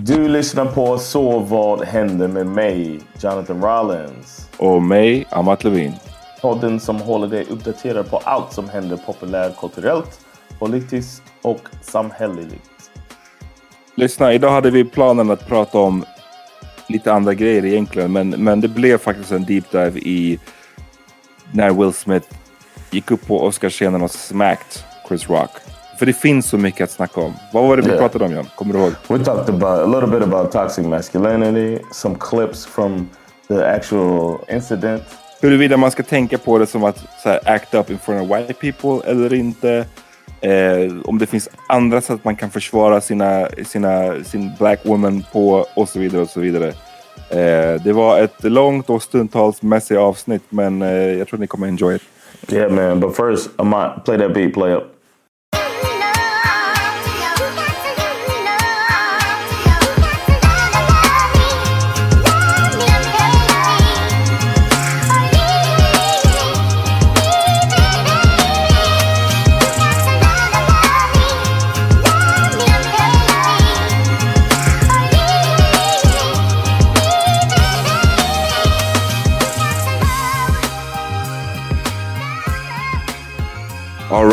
Du lyssnar på Så vad händer med mig, Jonathan Rollins. Och mig, Amat Levin. Podden som håller dig uppdaterad på allt som händer populärkulturellt, politiskt och samhälleligt. Lyssna, idag hade vi planen att prata om lite andra grejer egentligen, men, men det blev faktiskt en deep dive i när Will Smith gick upp på Oscarsscenen och smacked Chris Rock. För det finns så mycket att snacka om. Vad var det vi Yeah. pratade om John? Kommer du ihåg? We talked about a little bit about toxic masculinity, some clips from the actual incident. Huruvida man ska tänka på det som att så här, act up in front of white people eller inte. Eh, om det finns andra sätt man kan försvara sina, sina, sin black woman på och så vidare och så vidare. Eh, det var ett långt och stundtals messy avsnitt men eh, jag tror ni kommer enjoy it. Yeah, man. But first, Amat, play that beat, play up.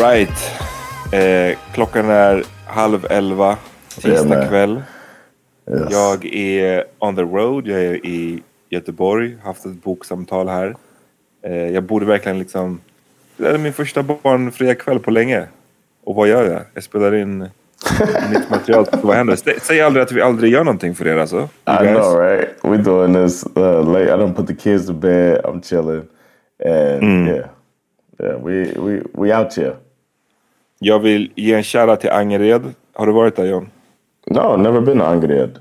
All right. Eh, klockan är halv elva tisdag kväll. Yes. Jag är on the road. Jag är i Göteborg. Haft ett boksamtal här. Eh, jag borde verkligen liksom... Det är min första barnfria kväll på länge. Och vad gör jag? Jag spelar in nytt material. vad händer? Sä- Säg aldrig att vi aldrig gör någonting för er alltså. You I guys. know, right? We're doing this uh, late. I don't put the kids to bed. I'm chilling, and yeah, yeah, we we we out here. Jag vill ge en shoutout till Angered. Har du varit där John? No, never been to Angered.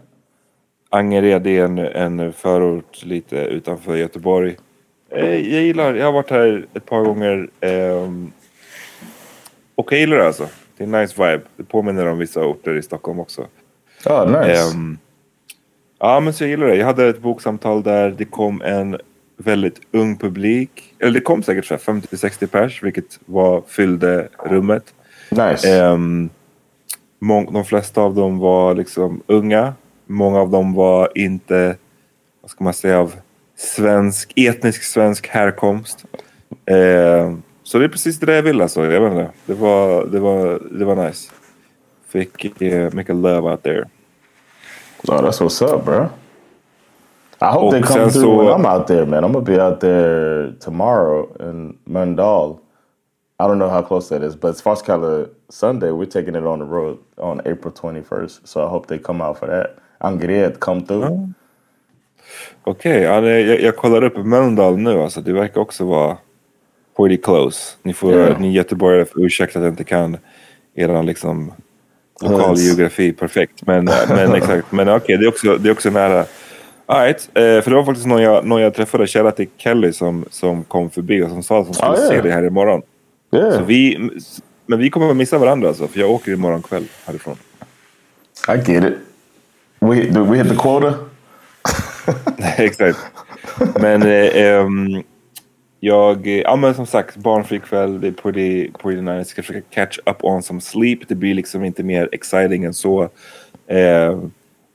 Angered är en, en förort lite utanför Göteborg. Eh, jag gillar, jag har varit här ett par gånger. Eh, och jag gillar det alltså. Det är en nice vibe. Det påminner om vissa orter i Stockholm också. Oh, nice. Ehm, ja, men så jag gillar det. Jag hade ett boksamtal där det kom en väldigt ung publik. Eller det kom säkert så här 50-60 pers, vilket var, fyllde rummet. Nice. Mång, de flesta av dem var liksom unga. Många av dem var inte, vad ska man säga, av svensk, etnisk svensk härkomst. Ehm, så det är precis det jag vill alltså. Jag vet inte. Det var, det var, det var nice. Fick uh, mycket love out there. Oh, that's what's up, bro. I hope Och they come through så- when I'm out there, man. I'm gonna be out there tomorrow in Mundal. I don't know how close that is, but it's Foskala Sunday. We're taking it on the road on April 21st. So I hope they come out for that. Angered come through. Okej, ja, det- jag, jag kollar upp Mölndal nu. Alltså, det verkar också vara pretty close. Ni, får, Ja. ni göteborgare får ursäkta att jag inte kan er liksom, lokal Hoods. geografi perfekt. Men, men exakt, men okej, det, är också, det är också nära. All right, eh, för det var faktiskt någon jag, någon jag träffade, kära till Kelly, som, som kom förbi och som sa att hon skulle Ah, ja. se det här imorgon. Yeah, Så vi, men vi kommer att missa varandra alltså, för jag åker imorgon kväll härifrån. I get it. We do we hit the quota? Exakt. Men eh, ehm, jag, ja men som sagt, barnfri kväll, det är pretty, pretty nice. Jag ska försöka catch up on some sleep. Det blir liksom inte mer exciting än så. Eh,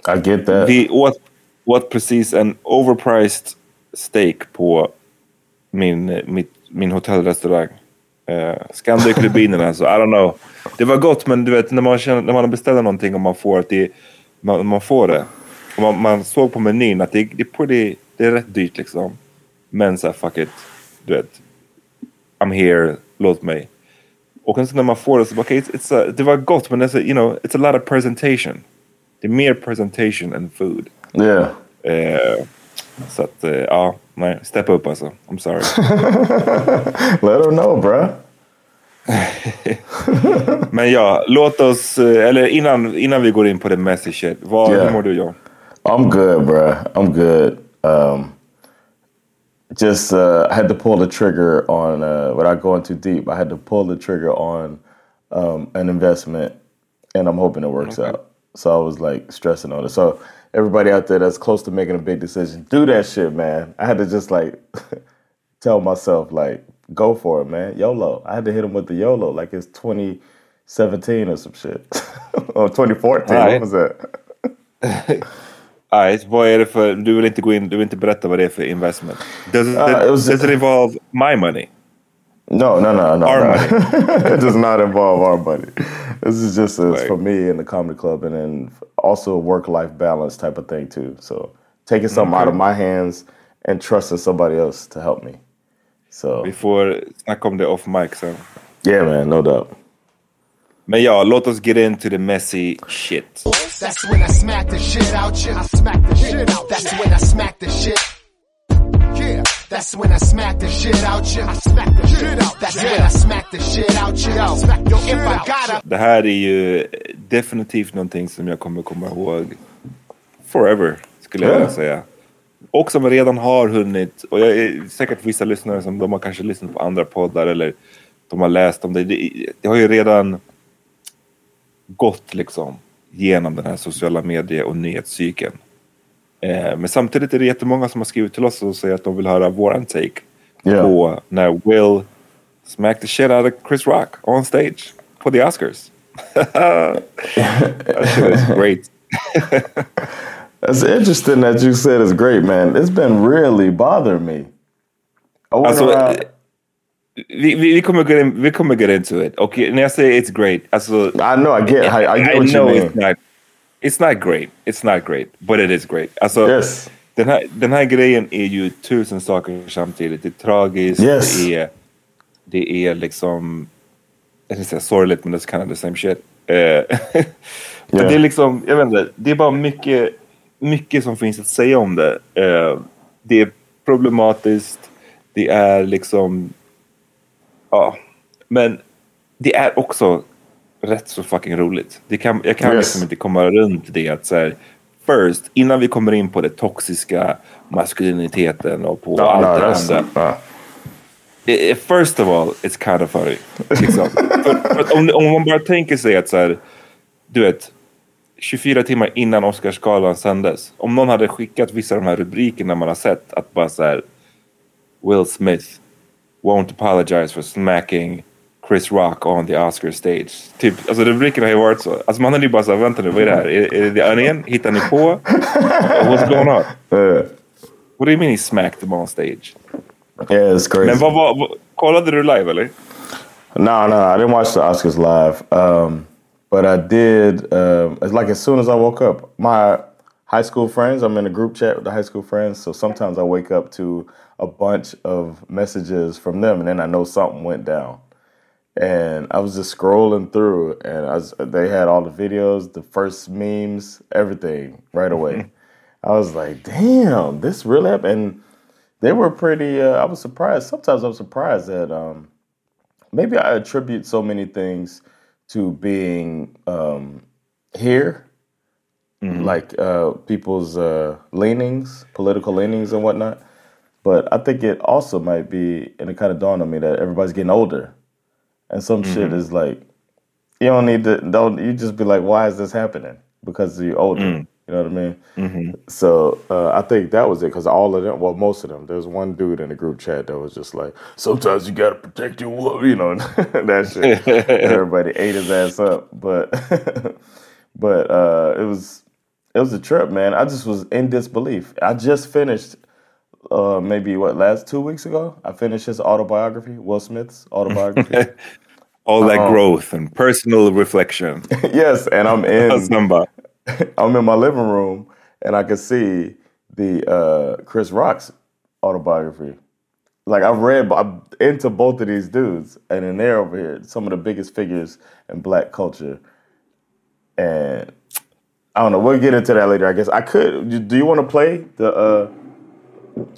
I get that. vi åt, åt precis en overpriced steak på min, mitt, min hotellrestaurang. Eh, Scandic Rubinen alltså, I don't know. Det var gott men du vet när man, känner, när man beställer någonting och man får att det, man, man får det. Och man, man såg på menyn att det, det, pretty, det är rätt dyrt liksom. Men så här, fuck it. Du vet. I'm here, låt mig. Och sen när man får det så bara, okay, it's, it's a, det var gott men det så, you know, it's a lot of presentation. Det är mer presentation än food. Yeah. Eh, så att, eh, ja, nej, step up alltså. I'm sorry. Let her know, bruh. Men ja, låt oss, eh, eller innan, innan vi går in på det messy shit. Vad, Yeah. Hur mår du John? I'm good, bruh. I'm good. Um, just uh, I had to pull the trigger on uh, without going too deep. I had to pull the trigger on um, an investment, and I'm hoping it works out. So I was like stressing on it. So everybody out there that's close to making a big decision, do that shit, man. I had to just like tell myself like, go for it, man. YOLO. I had to hit him with the YOLO like it's 2017 or some shit, or 2014. Alright. What was that? Nej, vad är det för, du vill inte gå in, du vill inte berätta vad det är för investment. Does it, Uh, it was- does it involve my money? No, no, no, no. Our no. money. it does not involve our money. This is just uh, Right. for me in the comedy club, and then also a work-life balance type of thing too. So taking something out of my hands and trusting somebody else to help me. So before I come om det off mic so yeah, man, no doubt. Men ja, låt oss get into the messy shit. That's when I smack the shit out you. I smack the shit out. That's when I smack the shit. Yeah. That's when I smack the shit out you. I smack the shit out. That's when I smack the shit out you. Yo, smack yo, if I gotta. Det här är ju definitivt någonting som jag kommer komma ihåg forever, skulle jag Ja. vilja säga. Och som redan har hunnit, och jag är säkert vissa lyssnare som de har kanske lyssnat på andra poddar eller de har läst om det. Det, det har ju redan gått liksom genom den här sociala medie och nyhetscykeln. Eh, men samtidigt är det jättemånga som har skrivit till oss och säger att de vill höra våran take Ja. på när Will smacked the shit out of Chris Rock on stage på the Oscars. that shit is great. It's interesting that you said it's great, man. It's been really bothering me. I Alltså, around. vi, vi, vi, kommer get in, vi kommer get into it. Och när jag säger it's great, alltså... I know, I get, I, I get I what you mean. it's not, it's not great. It's not great, but it is great. Alltså, Yes. den, här, den här grejen är ju tusen saker samtidigt. Det är tragiskt, Yes. det, är, det är liksom... Jag ska säga sorgligt, men det kind of the same shit. För Yeah. det är liksom, jag vet inte, det är bara mycket, mycket som finns att säga om det. Eh, det är problematiskt, det är liksom... Ja, men det är också rätt så fucking roligt. Det kan, jag kan Yes. liksom inte komma runt det att så här, first, innan vi kommer in på det toxiska maskuliniteten och på Ja, allt det andra. I- First of all, it's kind of funny. Liksom. för, för om, om man bara tänker sig att så här, du vet, 24 timmar innan Oscarsgalan sändes. Om någon hade skickat vissa av de här rubrikerna man har sett, att bara så här, Will Smith won't apologize for smacking Chris Rock on the Oscar stage. Typ, alltså rubrikerna har ju varit så. Alltså man hade ju bara såhär, vänta nu, vad är det här? Är, är det The Onion? Hittar ni på? What's going on? yeah. What do you mean he smacked them on stage? yeah, it's crazy. Men vad var, vad, kollade du live eller? No, no, I didn't watch the Oscars live. Um, but I did. Um, it's like as soon as I woke up, my high school friends. I'm in a group chat with the high school friends, so sometimes I wake up to a bunch of messages from them, and then I know something went down. And I was just scrolling through, and I was, they had all the videos, the first memes, everything right away. I was like, "Damn, this really happened." And they were pretty. Uh, I was surprised. Sometimes I'm surprised that. Um, maybe I attribute so many things to being um, here, like uh, people's uh, leanings, political leanings, and whatnot. But I think it also might be, and it kind of dawned on me that everybody's getting older, and some shit is like, you don't need to, don't you just be like, why is this happening? Because you're older. You know what I mean? So uh, I think that was it because all of them, well, most of them, there's one dude in the group chat that was just like, sometimes you got to protect your woman, you know, that shit. Everybody ate his ass up. But, but uh, it was, it was a trip, man. I just was in disbelief. I just finished, uh, maybe what, last two weeks ago? I finished his autobiography, Will Smith's autobiography. All that growth and personal reflection. yes, and I'm in. Bara, I'm in my living room and I can see the uh, Chris Rock's autobiography. Like I've read, I'm into both of these dudes, and then they're over here, some of the biggest figures in black culture. And I don't know. We'll get into that later. I guess I could. Do you want to play the? Uh,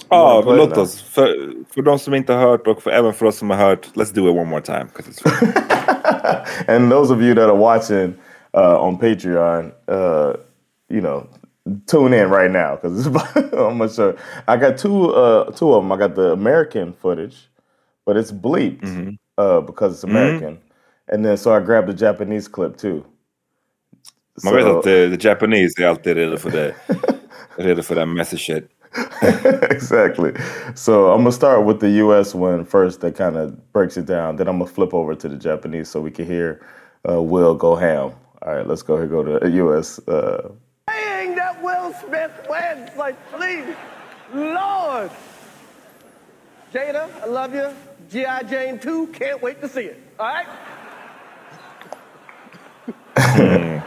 Ja, Play låt oss. För, för de som inte har hört och för, även för oss som har hört, let's do it one more time. it's and those of you that are watching uh, on Patreon, uh, you know, tune in right now because I'm gonna. I got two, uh, two of them. I got the American footage, but it's bleeped uh, because it's American, and then so I grabbed the Japanese clip too. Man vet att the, the Japanese är alltid redo för det. redo för that messy shit. exactly. So I'm gonna start with the U.S. one first, that kind of breaks it down. Then I'm gonna flip over to the Japanese so we can hear uh, Will go ham. All right, let's go here. Go to U.S. Uh, saying that Will Smith wins. Like, please, Lord. Jada, I love you. G.I. Jane 2, can't wait to see it. All right?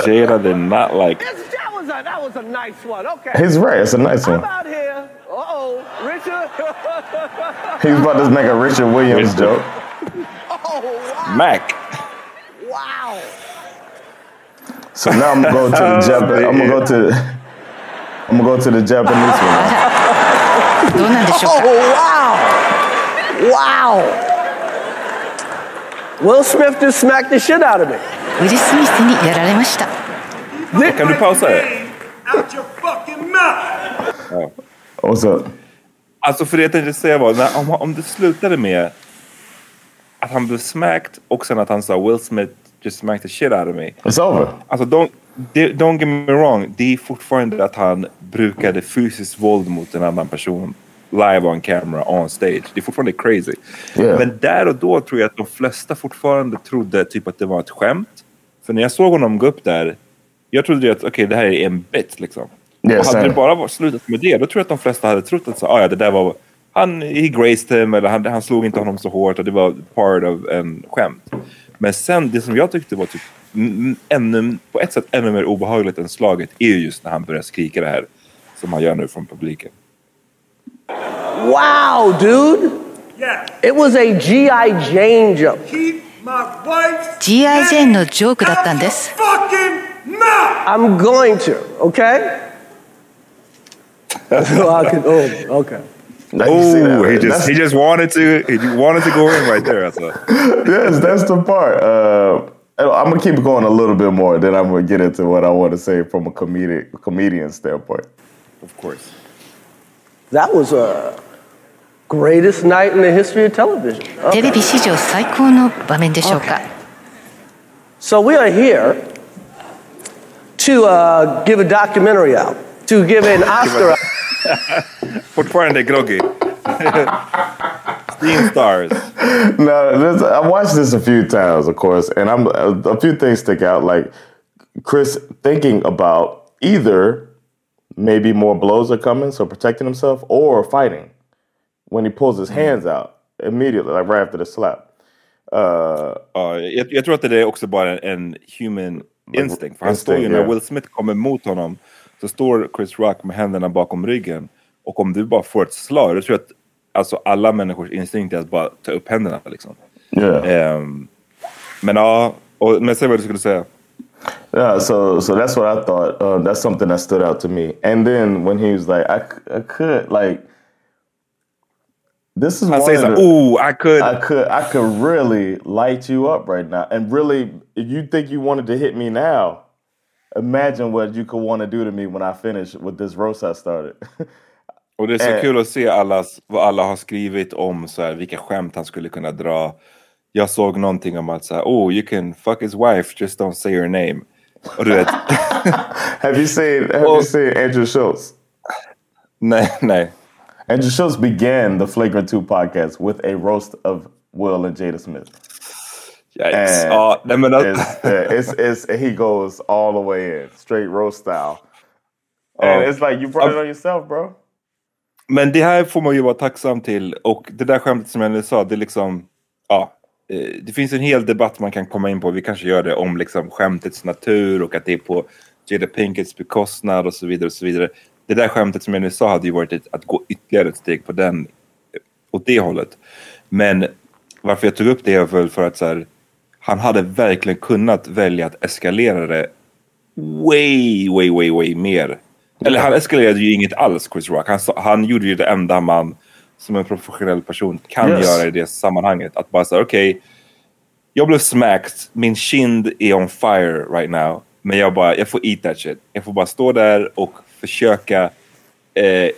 Jada did not like was a, that was a nice one. Okay. he's right. It's a nice I'm one. out here. Uh-oh. Richard. He's about to make a Richard Williams Richard. joke. oh, wow. Mac. Wow. So now I'm gonna go to the Japan. I'm gonna go to. I'm gonna go to the Japanese one. どうなんでしょう Oh, か wow. Wow. Will Smith just smacked the shit out of me. ウィル・スミスにやられました Kan du pausa det? What's up? Alltså för det jag tänkte säga var, när, om, om det slutade med att han blev smacked och sen att han sa Will Smith just smacked the shit out of me. It's over. Alltså don't, det- don't get me wrong, det är fortfarande att han brukade fysiskt våld mot en annan person live on camera, on stage. Det är fortfarande crazy. Yeah. Men där och då tror jag att de flesta fortfarande trodde typ att det var ett skämt. För när jag såg honom gå upp där, jag trodde ju att okej, det här är en bit liksom. Yeah, och hade same. det bara varit slutat med det, då tror jag att de flesta hade trott att så, ah, ja, det där var... Han he graced him, eller han, han slog inte honom så hårt och det var part of en skämt. Men sen, det som jag tyckte var typ mm, ännu, på ett sätt ännu mer obehagligt än slaget är ju just när han börjar skrika det här som han gör nu från publiken. Wow, dude. It was a G.I. Jane joke. G.I. ジェーンのジョークだったんです I'm going to, okay? I can, oh, okay. Now you see that, Oh, he right? just That's- he just wanted to he wanted to go in right there. Alltså. yes, that's the part. Uh, I'm gonna keep going a little bit more, then I'm gonna get into what I want to say from a comedic comedian standpoint. Of course. That was a greatest night in the history of television. テレビ史上最高の場面でしょうか So we are here to uh, give a documentary out, to give an Oscar out. Fortfarande groggy. Steam stars. no, this, I watched this a few times, of course, and I'm a, a few things stick out. Like Chris thinking about either maybe more blows are coming, so protecting himself, or fighting when he pulls his hands out immediately, like right after the slap. Uh, Ja, jag, jag tror att det är också bara en human instinct. För han står ju, Instinct, när yeah. Will Smith kommer mot honom, så står Chris Rock med händerna bakom ryggen. Och om du bara får ett slag, då tror jag att alltså, alla människors instinkt är att bara ta upp händerna. Liksom. yeah. Ehm, men ja, och, men säg vad du skulle säga. Yeah, so so that's what I thought. Uh, that's something that stood out to me. And then when he was like, I, I could like, this is Han one säger of såhär, the- oh, I could. I could I could really light you up right now. And really, if you think you wanted to hit me now, imagine what you could want to do to me when I finish with this roast I started. Och det är så Eh. kul att se allas, vad alla har skrivit om så här, vilka skämt han skulle kunna dra. Jag såg någonting om att så här, oh you can fuck his wife, just don't say her name. Och du vet, have you seen Have you seen Andrew Schultz? nej, nej. Andrew Schultz began the Flagrant Two podcast with a roast of Will and Jada Smith. Yikes. And Ja, nej men it's, it's it's he goes all the way in, straight roast style. And Ja. it's like you brought it on yourself, bro. Men det här får man ju vara tacksam till. Och det där skämtet som jag nu sa, det är liksom... Ja, eh, det finns en hel debatt man kan komma in på. Vi kanske gör det om liksom skämtets natur och att det är på Jada Pinkets bekostnad och så vidare. och så vidare. Det där skämtet som jag nu sa hade ju varit att gå ytterligare ett steg på den, åt det hållet. Men varför jag tog upp det är väl för att så här, han hade verkligen kunnat välja att eskalera det way, way, way, way mer. Eller han eskalerade ju inget alls, Chris Rock. Han, han gjorde ju det enda man som en professionell person kan Yes. göra i det sammanhanget. Att bara säga okej, jag blev smacked, min kind är on fire right now. Men jag bara, jag får eat that shit. Jag får bara stå där och försöka eh,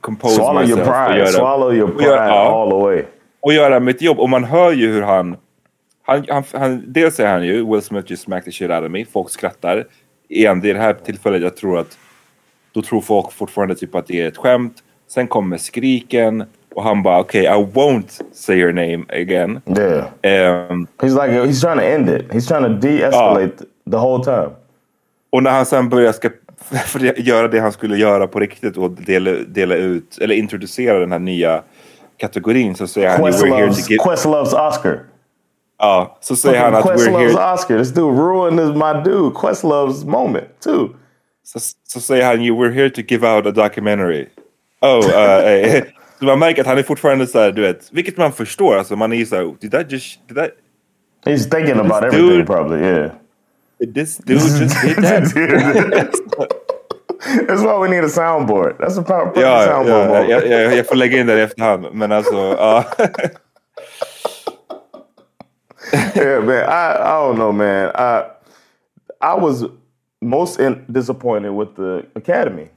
compose Swallow your myself. och pride. göra- Swallow your och pride göra- ja all the way. och göra mitt jobb. Och man hör ju hur han... han, han, han dels säger han ju Will Smith just smacked the shit out of me. Folk skrattar. Igen, det är det här tillfället jag tror att då tror folk fortfarande typ att det är ett skämt. Sen kommer skriken och han bara okej, I won't say your name again. Yeah. Ehm, He's like he's trying to end it. He's trying to de-escalate the whole time. och när han sen börjar ska, för det- göra det han skulle göra på riktigt och dela, dela ut eller introducera den här nya kategorin så säger han Quest loves, get... Quest loves Oscar. Ja, så säger han att Quest we're loves here... Oscar. This dude ruined this, my dude. Quest loves moment too. så, så säger han ju we're here to give out a documentary. Oh, uh, så man märker att han är fortfarande så här, du vet, vilket man förstår. Alltså man är ju så här, did that just, did that, He's thinking about everything, dude- probably. Yeah. Did this dude just did that? That's why we need a soundboard. That's a power perfect ja, soundboard. ja, moment. jag, jag, jag får lägga in det i efterhand. Men alltså, ja. yeah, man. I I don't know, man. I I was most in, disappointed with the Academy.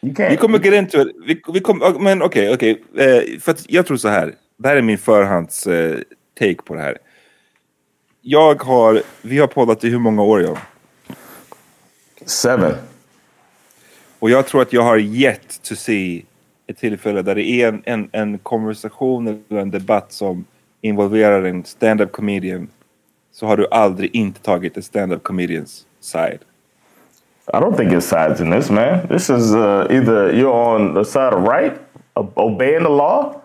You can't. Vi kommer get into it. Vi, vi kommer, men okej, okej. Eh, för att jag tror så här. Det här är min förhands eh, take på det här. Jag har, vi har poddat i hur många år John? Seven. Och jag tror att jag har yet to see ett tillfälle där det är en, en, en konversation eller en debatt som involverar en stand-up comedian. Så har du aldrig inte tagit en stand-up comedians side. I don't think it's sides in this, man. This is uh, either you're on the side of right, obeying the law,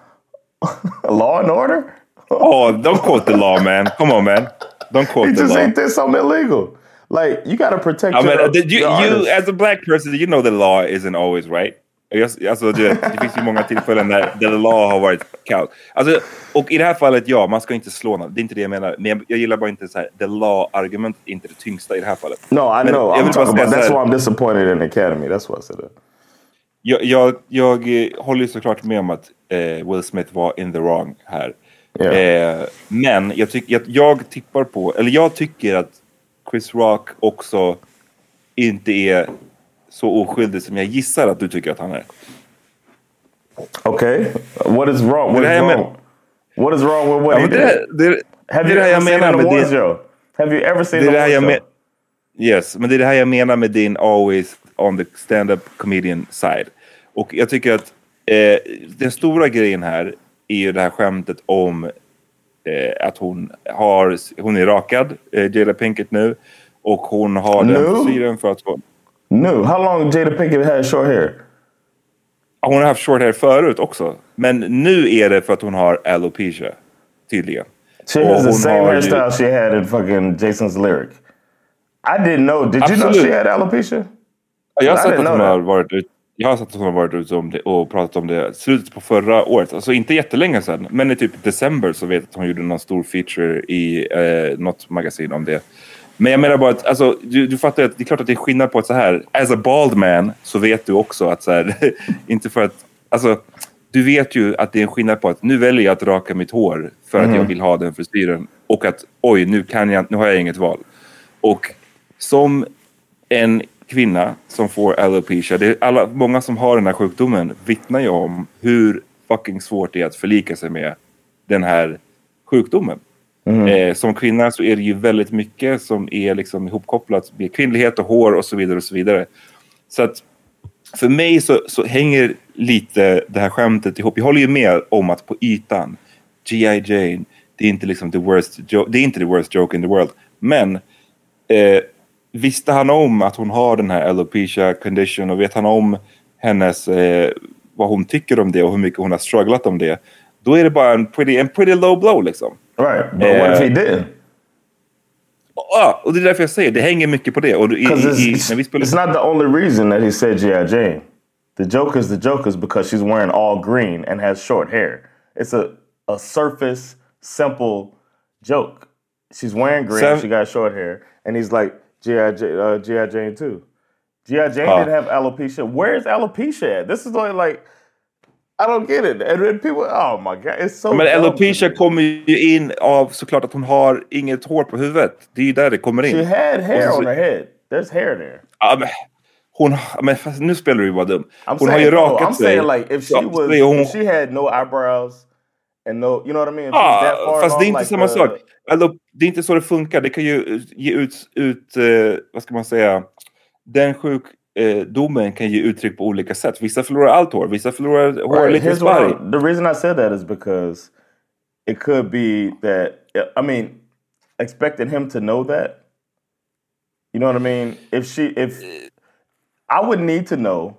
law and order. Oh, don't quote the law man. Come on man. Don't quote the just law. ain't did something illegal. Like you got to protect. I mean, your, uh, you, you as a black person, you know the law isn't always right. Alltså, det, det finns ju många tillfällen där, där the law har varit kaos. Alltså, och i det här fallet, ja, man ska inte slå någon. Det är inte det jag menar. Men jag, jag gillar bara inte så här, the law-argumentet är inte det tyngsta i det här fallet. no, I Men know. I'm talking about. That's why I'm disappointed in the Academy. That's why I said that. jag, jag, jag eh, håller ju såklart med om att eh, Will Smith var in the wrong här. Eh, men jag, tyck, jag, jag tippar på, eller jag tycker att Chris Rock också inte är så oskyldig som jag gissar att du tycker att han är. Okay, what is wrong? What Det is wrong? What is wrong with what Ja, he men did? det, det, Have det you det här ever seen an med awards show? Have you ever seen Det an det awards show? men, Yes, men det är det här jag menar med din always on the stand-up comedian side. Och jag tycker att eh, den stora grejen här är ju det här skämtet om eh, att hon, har, hon är rakad, eh, Jada Pinkett nu. Och hon har den Nu? frisyren för att No. How long Jada Pinkett had short hair? hon har haft short hair förut också. Men nu är det för att hon har alopecia, tydligen. She has the same har ju- hairstyle she had in fucking Jason's lyric. I didn't know. Did you know Absolut. she had alopecia? Ja, Jag har sett att hon har varit jag har sett att hon har varit ute om det och pratat om det slutet på förra året. Alltså inte jättelänge sedan, men i typ december så vet jag att hon gjorde någon stor feature i eh, något magasin om det. Men jag menar bara att alltså, du, du fattar att det är klart att det är skillnad på att så här, as a bald man så vet du också att så här, inte för att, alltså du vet ju att det är en skillnad på att nu väljer jag att raka mitt hår för att jag vill ha den frisyren och att oj, nu kan jag, nu har jag inget val. Och som en kvinna som får alopecia, det är alla, många som har den här sjukdomen vittnar ju om hur fucking svårt det är att förlika sig med den här sjukdomen. Eh, som kvinna så är det ju väldigt mycket som är liksom ihopkopplat med kvinnlighet och hår och så vidare och så vidare. Så att för mig så, så hänger lite det här skämtet ihop. Jag håller ju med om att på ytan, G.I. Jane, det är inte liksom the worst, det är inte the worst joke in the world. Men eh, visste han om att hon har den här alopecia condition och vet han om hennes, eh, vad hon tycker om det och hur mycket hon har strugglat om det. Då är det bara en pretty, en pretty low blow liksom. Right. But what if he Eh, did? Ja, och det är därför jag säger det hänger mycket på det. Och i, i, i, när vi spelar... it's not the only reason that he said G.I. Jane. The joke is the joke is because she's wearing all green and has short hair. It's a, a surface, simple joke. She's wearing green, Sam- she got short hair, and he's like, G.I. J- uh, G.I. Jane too. G.I. Jane Ah. didn't have alopecia. Where's alopecia at? This is only like, I don't get it. And then people, oh my God, it's so Men alopecia me. kommer ju in av såklart att hon har inget hår på huvudet. Det är ju där det kommer in. She had hair så- on her head. There's hair there. Ja, men, hon, men nu spelar du ju bara dum. I'm Hon har ju saying, no, rakat I'm sig. saying like if she was, hon, if she had no eyebrows and no, you know what I mean? If she's Ja, that far fast det är inte like samma the- sak. Allo, det är inte så det funkar. Det kan ju ge ut, ut eh, vad ska man säga, den sjukdomen kan ge uttryck på olika sätt. Vissa förlorar allt hår, vissa förlorar hår Right, lite. I'm- the reason I said that is because it could be that I mean, expecting him to know that. You know what I mean? If she, if I would need to know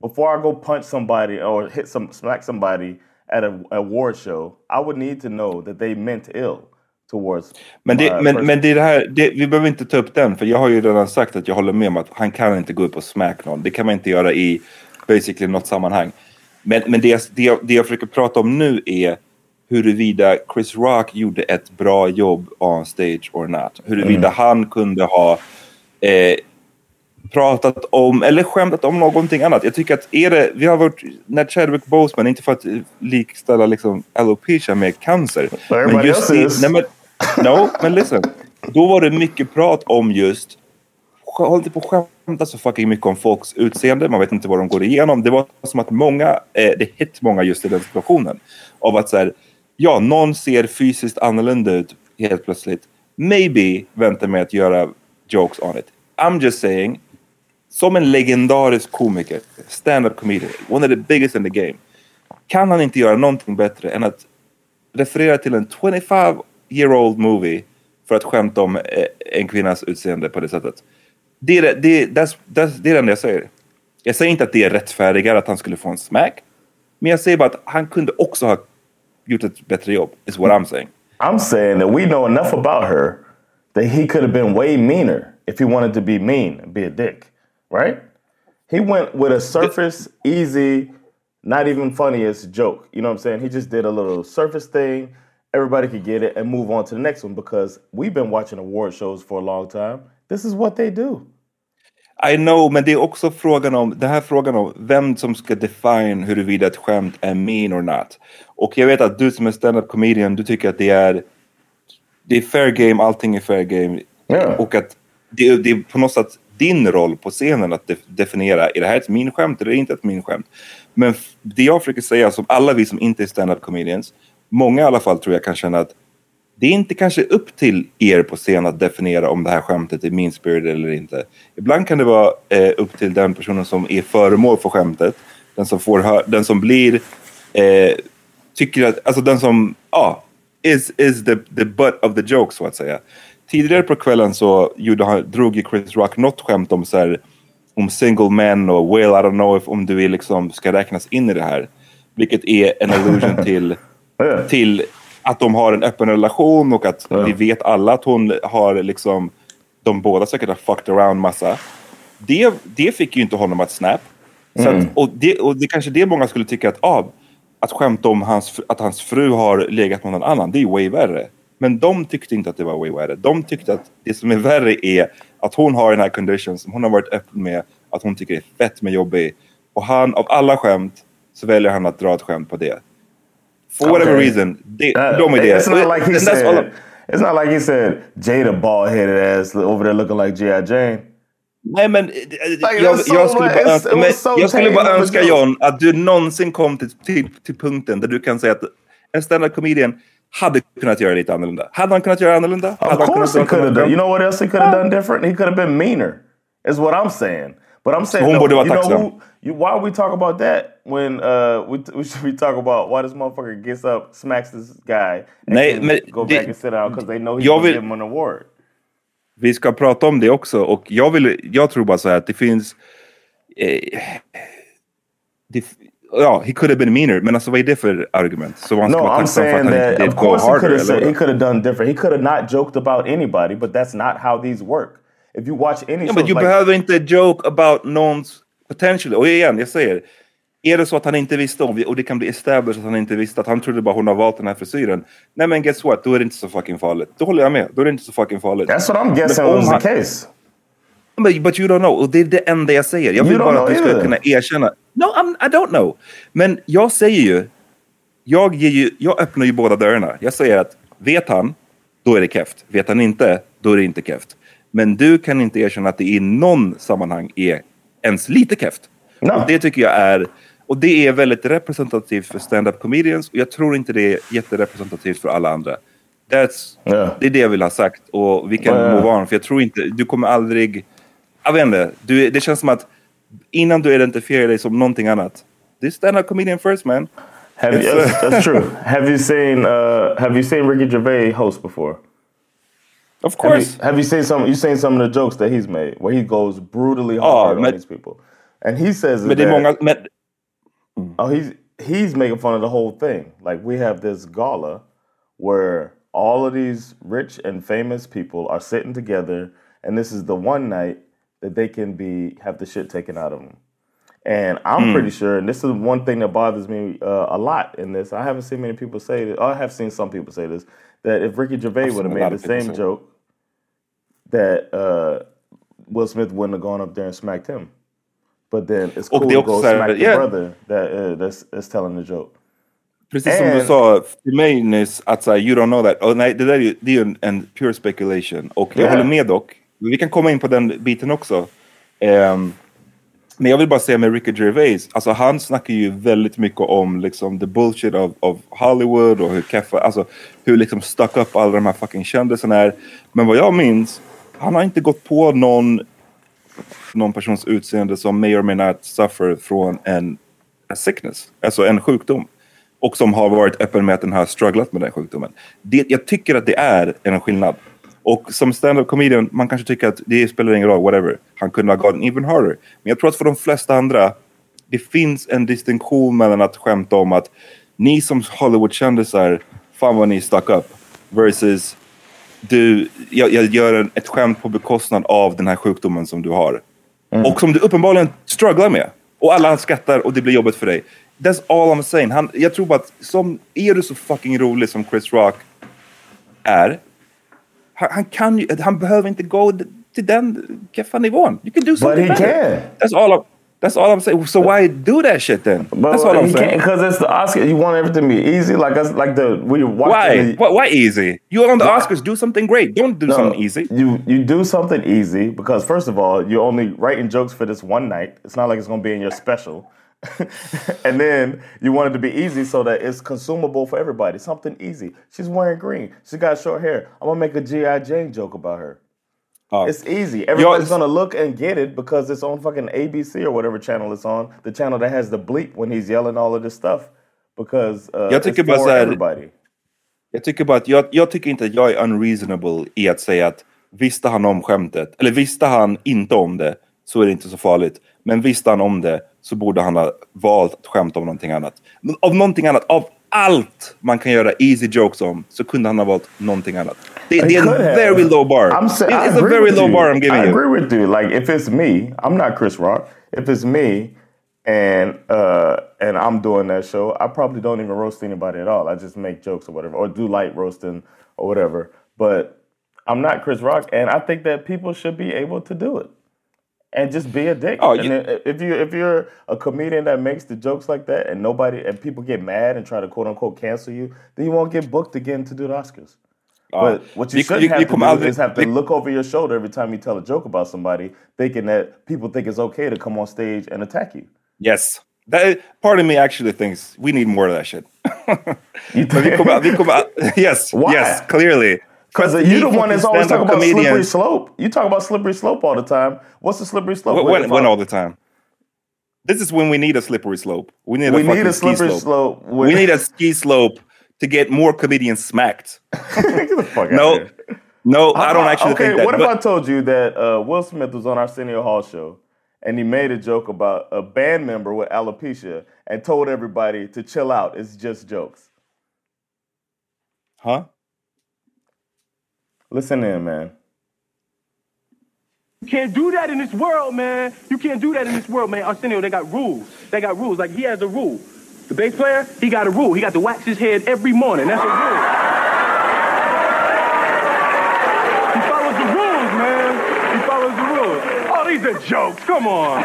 before I go punch somebody or hit some smack somebody at a award show, I would need to know that they meant ill towards. Men, det, men, men det är det här, det, vi behöver inte ta upp den, för jag har ju redan sagt att jag håller med om att han kan inte gå upp och smack någon. Det kan man inte göra i basically något sammanhang. Men, men det, jag- det, jag, det jag försöker prata om nu är huruvida Chris Rock gjorde ett bra jobb on stage or not. Huruvida han kunde ha eh, pratat om, eller skämtat om någonting annat. Jag tycker att är det, vi har varit, när Chadwick Boseman, inte för att likställa liksom alopecia med cancer. Everybody else is. nej, men, no, men listen. Då var det mycket prat om just, håll inte på att skämta så fucking mycket om folks utseende, man vet inte vad de går igenom. Det var som att många, eh, det hit många just i den situationen. Av att så här, ja, någon ser fysiskt annorlunda ut helt plötsligt. Maybe vänta med att göra jokes on it. I'm just saying, som en legendarisk komiker, stand-up comedian, one of the biggest in the game, kan han inte göra någonting bättre än att referera till en 25 year old movie för att skämta om eh, en kvinnas utseende på det sättet. Det är det, det, that's, that's, det är det enda jag säger. Jag säger inte att det är rättfärdigare att han skulle få en smack. Men jag säger bara att han kunde också ha gjort ett bättre jobb. Is what I'm saying. I'm saying that we know enough about her that he could have been way meaner if he wanted to be mean and be a dick, right? He went with a surface, easy, not even funniest joke. You know what I'm saying? He just did a little surface thing. Everybody could get it and move on to the next one because we've been watching award shows for a long time. This is what they do. I know, men det är också frågan om, den här frågan om vem som ska define huruvida ett skämt är mean or not. Och jag vet att du som är stand-up comedian, du tycker att det är, det är fair game, allting är fair game. Yeah. Och att det, det är på något sätt din roll på scenen att de definiera, är det här ett min skämt eller inte ett min skämt? Men det jag försöker säga, som alla vi som inte är stand-up comedians, många i alla fall tror jag kan känna att det är inte kanske upp till er på scen att definiera om det här skämtet är min spirit eller inte. Ibland kan det vara eh, upp till den personen som är föremål för skämtet, den som, får den som blir, eh, tycker att, alltså den som, ja, is, is the, the butt of the joke så att säga. Tidigare på kvällen så gjorde han, drog ju Chris Rock något skämt om så här, om single men och well I don't know if om du är liksom ska räknas in i det här. Vilket är en allusion till, till att de har en öppen relation och att vi vet alla att hon har liksom, de båda säkert har fucked around massa. Det, det fick ju inte honom att snap. Så att, och, det, och det kanske det många skulle tycka att, ah, att skämta om hans, att hans fru har legat med någon annan, det är way värre. Men de tyckte inte att det var way värre. De tyckte att det som är värre är att hon har den här condition som hon har varit öppen med, att hon tycker är fett med jobbig. Och han, av alla skämt, så väljer han att dra ett skämt på det. For whatever Okay. reason, det, Uh, de är det. It's not like he said. It's not like he said Jada bald headed ass over there looking like G.I. Jane. Nej men, jag, that's so jag skulle bara, önska, men so jag skulle bara. John att du någonsin kom till, till, till punkten där du kan säga att en stand-up comedian hade kunnat göra lite annorlunda. Hade han kunnat göra annorlunda? Of hade course he could have done. You know what else he could have done different? He could have been meaner. Is what I'm saying. But I'm saying, no, you know who? You, why we talk about that when uh, we, we should be talking about why this motherfucker gets up, smacks this guy, and Nej, men go det- back and sit down because they know he's gonna vill- give him an award. Vi ska prata om det också och jag, vill, jag tror bara så här att det finns... Eh, det, ja, he could have been meaner, men alltså vad är det för argument? Så man ska No, vara I'm saying that of course he could have said, he could have done different. He could have not joked about anybody, but that's not how these work. If you watch any shows, men du like, behöver inte joke about någons potential. Och igen, jag säger, är det så att han inte visste om, och det kan bli established att han inte visste, att han trodde bara hon har valt den här frisyren. Nej men guess what, då är det inte så fucking farligt. Då håller jag med, då är det inte så fucking farligt. that's what I'm guessing was the case. But, but you don't know, och det är det enda jag säger. Jag vill bara att du ska either. kunna erkänna. No, I'm, I don't know. Men jag säger ju, jag, ger ju, jag öppnar ju båda dörrarna. Jag säger att vet han, då är det keft. Vet han inte, då är det inte keft. Men du kan inte erkänna att det i någon sammanhang är ens lite keft. No. Och det tycker jag är, och det är väldigt representativt för stand-up comedians och jag tror inte det är jätterepresentativt för alla andra. That's, Yeah. Det är det jag vill ha sagt och vi kan Ja, ja. move on, för jag tror inte, du kommer aldrig, jag vet inte, du, det känns som att innan du identifierar dig som någonting annat, det är stand-up comedian first man. Have you, uh, that's, true. Have you seen uh, Have you seen Ricky Gervais host before? Of Have you, course. have you seen some? You seen some of the jokes that he's made where he goes brutally hard on men- these people, and he says är that- många, men, Oh, he's he's making fun of the whole thing. Like we have this gala where all of these rich and famous people are sitting together, and this is the one night that they can be have the shit taken out of them. And I'm pretty sure, and this is one thing that bothers me uh, a lot in this. I haven't seen many people say this. I have seen some people say this that if Ricky Gervais would have seen a lot made the same say joke, that uh, Will Smith wouldn't have gone up there and smacked him. But then it's cool det är to go smack the yeah. brother that uh, that's, that's telling the joke. precis som du And- sa till mig nyss, att så här, you don't know that. Och nej, det där är ju, det är ju en, en pure speculation. Och jag Yeah. håller med dock. Vi kan komma in på den biten också. Um, men jag vill bara säga med Ricky Gervais, alltså han snackar ju väldigt mycket om liksom the bullshit of, of Hollywood och hur keffa... alltså hur liksom stuck up alla de här fucking kändisarna är. Men vad jag minns, han har inte gått på någon, någon persons utseende som may or may not suffer från en sickness, alltså en sjukdom. Och som har varit öppen med att den har strugglat med den sjukdomen. Det, jag tycker att det är en skillnad. Och som stand-up comedian, man kanske tycker att det spelar ingen roll, whatever. Han kunde ha gått even harder. Men jag tror att för de flesta andra, det finns en distinktion mellan att skämta om att ni som Hollywood-kändisar, fan vad ni stuck up. Versus du, jag, jag gör en, ett skämt på bekostnad av den här sjukdomen som du har. Och som du uppenbarligen strugglar med. Och alla skrattar och det blir jobbigt för dig. That's all I'm saying. Han, jag tror bara att som, är du så fucking rolig som Chris Rock är. Han, kan ju, han behöver inte gå till den keffa nivån. You can do something But he better. can. That's all I'm, that's all I'm saying. So why do that shit then? But that's all I'm saying. because it's the Oscar. You want everything to be easy, like us, like the we watching. Why? The, why? Easy? You on the Why? Oscars, do something great. Don't do No, something easy. You you do something easy because first of all, you're only writing jokes for this one night. It's not like it's gonna be in your special. and then you want it to be easy so that it's consumable for everybody. Something easy. She's wearing green. She got short hair. I'm gonna make a G.I. Jane joke about her. Ja. It's easy. Everybody's gonna look and get it because it's on fucking ABC or whatever channel it's on. The channel that has the bleep when he's yelling all of this stuff. Because uh, Jag tycker it's for här- everybody. Jag tycker bara att jag, jag tycker inte att jag är unreasonable i att säga att visste han om skämtet, eller visste han inte om det så är det inte så farligt. Men visste han om det så borde han ha valt att skämta om någonting annat. Av någonting annat, av allt man kan göra easy jokes om så kunde han ha valt någonting annat. Det, det är en have. very low bar. I'm saying, I it's a very low you. bar I'm giving I you. agree with you. Like if it's me, I'm not Chris Rock. If it's me and uh and I'm doing that show, I probably don't even roast anybody at all. I just make jokes or whatever, or do light roasting or whatever. But I'm not Chris Rock, and I think that people should be able to do it. And just be a dick. Oh, and you- then if you if you're a comedian that makes the jokes like that, and nobody and people get mad and try to quote unquote cancel you, then you won't get booked again to do the Oscars. Oh, but what you Vi- shouldn't vi- have vi to do is have to look over your shoulder every time you tell a joke about somebody, thinking that people think it's okay to come on stage and attack you. Yes. That, part of me actually thinks we need more of that shit. You Men vi kommer, vi kommer, yes, Why? yes, clearly. Because you're the one that's always talking about slippery slope. You talk about slippery slope all the time. What's the slippery slope? When, What when, when all the time. This is when we need a slippery slope. We need we a fucking need a ski slippery slope. slope. We need a ski slope to get more comedians smacked. Get the fuck out No, no, I don't Uh, actually okay, think that. what if I told you that uh, Will Smith was on Arsenio Hall show and he made a joke about a band member with alopecia and told everybody to chill out. It's just jokes. huh? Listen in, man. You can't do that in this world, man. You can't do that in this world, man. Arsenio, they got rules. They got rules. Like he has a rule. The bass player, he got a rule. He got to wax his head every morning. That's a rule. He follows the rules, man. He follows the rules. Oh, these are jokes. Come on.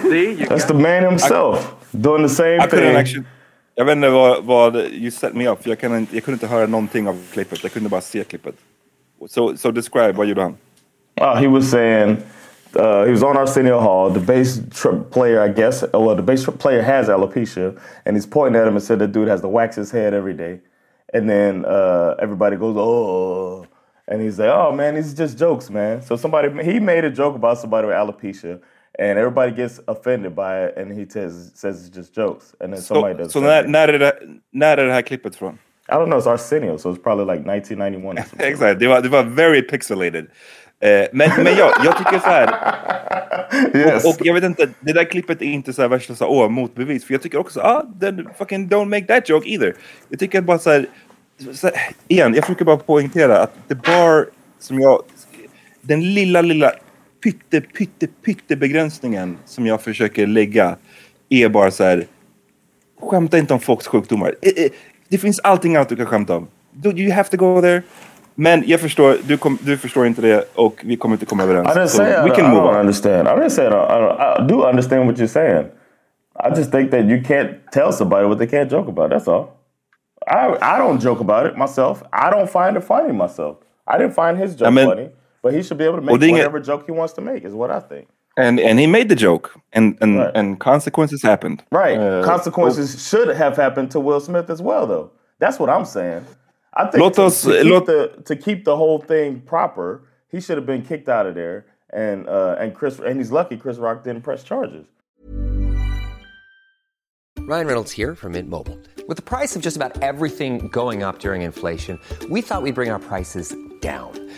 See, you That's the man himself doing the same I couldn't actually, jag vet inte vad, vad you set me up, jag, kan, jag kunde inte höra någonting av klippet. Jag kunde bara se klippet. So, so describe, vad gjorde han? Uh, he was saying uh, he was on Arsenio Hall. The bass player, I guess, uh, well, the bass player has alopecia, and he's pointing at him and said the dude has to wax his head every day. And then uh, everybody goes, oh, and he's like, oh man, these are just jokes, man. So somebody he made a joke about somebody with alopecia. And everybody gets offended by it, and he says says it's just jokes, and then somebody Så, does. the när, när, är det, när är det här klippet från? I don't know, it's Arsenio, so it's probably like 1991. Or something. Exakt, det var, det var very pixelated. Eh, men men jag, jag tycker så här, yes. och jag vet inte, det där klippet är inte så här värsta så åh, motbevis. För jag tycker också, ah, then fucking don't make that joke either. Jag tycker bara så här, så här, igen, jag försöker bara poängtera att the bar som jag, den lilla, lilla pytte, pytte, pytte begränsningen som jag försöker lägga är bara så här, skämta inte om folks sjukdomar. Eh, eh, Det finns allting annat du kan skämta om. You have to go there? Men jag förstår, du, kom, du förstår inte det och vi kommer inte komma överens. I didn't So say I, we can I move don't on. understand. I didn't say I, don't, I, don't, I do understand what you're saying. I just think that you can't tell somebody what they can't joke about. That's all. I I don't joke about it myself. I don't find it funny myself. I didn't find his joke I mean- funny, but he should be able to make Well, ding it- whatever joke he wants to make. Is what I think. And, and he made the joke and, and, Right. and consequences happened. Right. Uh, Consequences should have happened to Will Smith as well, though. That's what I'm saying. I think Låt to, oss- to, keep låt- the, to keep the whole thing proper, he should have been kicked out of there. And uh, and Chris and he's lucky Chris Rock didn't press charges. Ryan Reynolds here from Mint Mobile. With the price of just about everything going up during inflation, we thought we'd bring our prices down.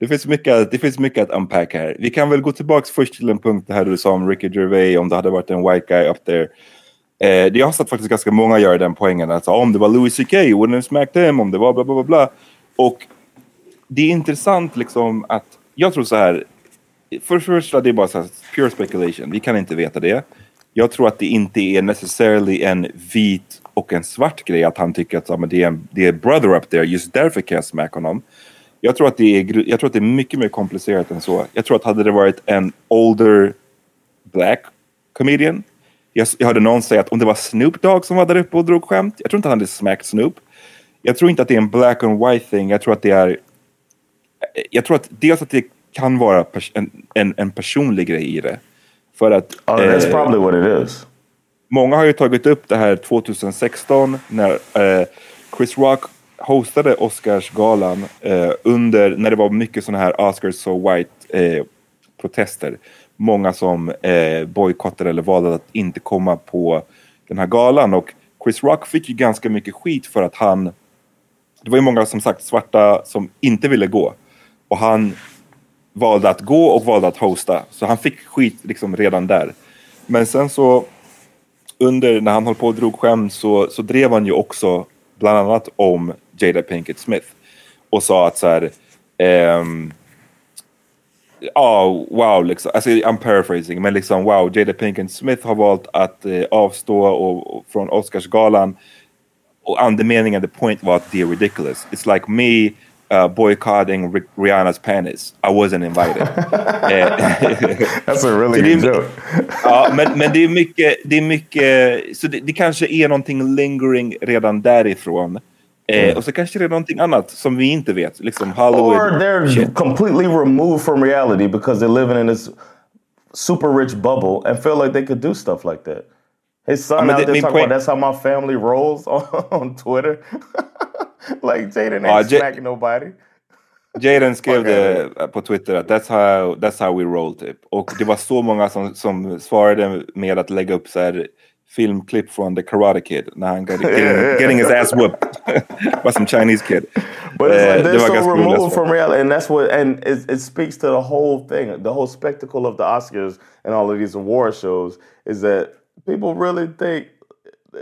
Det finns, mycket, det finns mycket att unpacka här. Vi kan väl gå tillbaka först till en punkt här du sa om Ricky Gervais, om det hade varit en white guy up there. Eh, jag har sett faktiskt ganska många göra den poängen. Alltså, om det var Louis CK, wouldn't have smacked him, om det var bla bla bla bla. Och det är intressant liksom att, jag tror så här, för det första det är bara så här, pure speculation, vi kan inte veta det. Jag tror att det inte är necessarily en vit och en svart grej att han tycker att ja, men det, är en, det är brother up there, just därför kan jag smacka honom. Jag tror, att det är, jag tror att det är mycket mer komplicerat än så. Jag tror att hade det varit en older black comedian. Jag, jag hörde någon säga att om det var Snoop Dogg som var där uppe och drog skämt. Jag tror inte han hade smacked Snoop. Jag tror inte att det är en black and white thing. Jag tror att det är... Jag tror att dels att det kan vara en, en, en, personlig grej i det. För att... Oh, that's eh, probably what it is. Många har ju tagit upp det här 2016 när eh, Chris Rock hostade Oscarsgalan eh, under, när det var mycket sådana här Oscars so white eh, protester. Många som eh, bojkottade eller valde att inte komma på den här galan och Chris Rock fick ju ganska mycket skit för att han, det var ju många som sagt svarta som inte ville gå och han valde att gå och valde att hosta. Så han fick skit liksom redan där. Men sen så under när han höll på och drog skämt så, så drev han ju också bland annat om Jada Pinkett Smith och sa att så här, um, oh, wow, liksom, alltså, I'm paraphrasing, men liksom wow, Jada Pinkett Smith har valt att eh, avstå och, och, från Oscarsgalan och andemeningen, the point var att det är ridiculous. It's like me uh, boycotting Rick, Rihanna's penis. I wasn't invited. That's a really good joke. ja, men, men det är mycket, det är mycket, så det, det kanske är någonting lingering redan därifrån. Eh, och så kanske det är någonting annat som vi inte vet. Liksom Hollywood. Or they're shit. completely removed from reality because they're living in this super rich bubble and feel like they could do stuff like that. His son out there talking about that's how my family rolls on, on Twitter. like Jaden ain't uh, smacking nobody. Jaden skrev det på Twitter att that's how, that's how we roll typ. Och det var så många som, som svarade med att lägga upp så här filmklipp from The Karate Kid han got, getting, getting his ass whooped by some Chinese kid. But it's like they're so removed from reality, and that's what, and it, it speaks to the whole thing, the whole spectacle of the Oscars and all of these award shows is that people really think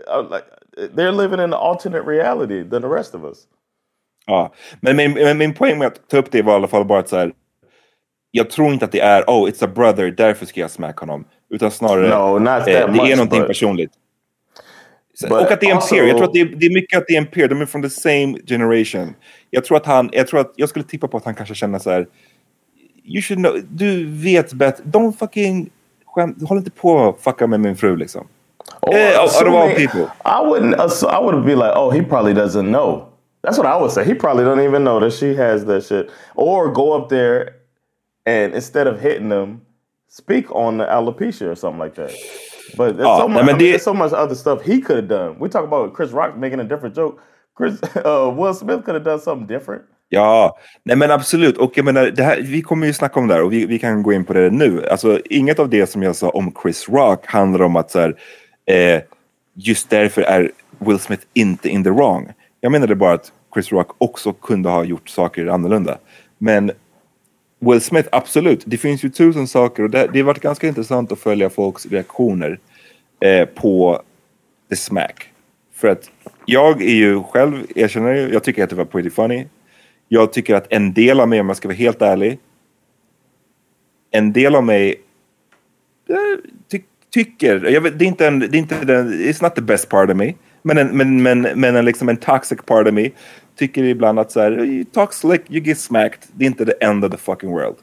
uh, like they're living in an alternate reality than the rest of us. Ja, men min, min poäng med att ta upp det var i alla fall bara att så här, jag tror inte att det är oh it's a brother, därför ska jag smacka honom. Utan snarare, no, not that eh, det much, är någonting but... personligt. och att det är en peer. Jag tror att det är, det är mycket att det är en peer. De är från the same generation. Jag tror att han, jag tror att, jag skulle tippa på att han kanske känner så här. You should know, du vet bättre. Don't fucking, skäm, håll inte på och fucka med min fru liksom. Or eh, out of all people. I wouldn't, I would be like, oh he probably doesn't know. That's what I would say. He probably don't even know that she has that shit. Or go up there and instead of hitting them, speak on alopecia or something like that. But there's, oh, so, much, I mean, there's so much other stuff he could have done. We talk about Chris Rock making a different joke. Chris, uh, Will Smith could have done something different. Ja, nej men absolut. Och jag menar, det här, vi kommer ju snacka om det här och vi, vi kan gå in på det nu. Alltså, inget av det som jag sa om Chris Rock handlar om att så här, eh, just därför är Will Smith inte in the wrong. Jag menade bara att Chris Rock också kunde ha gjort saker annorlunda. Men Will Smith, absolut. Det finns ju tusen saker och det, det har varit ganska intressant att följa folks reaktioner eh, på The Smack. För att jag är ju själv, erkänner ju, jag tycker att det var pretty funny. Jag tycker att en del av mig, om jag ska vara helt ärlig, en del av mig eh, ty tycker, jag vet, det är inte en, det är inte den, it's not the best part of me, men en, men, men, men en, liksom en toxic part of me tycker ibland att så här, you talk slick, you get smacked, det är inte the end of the fucking world.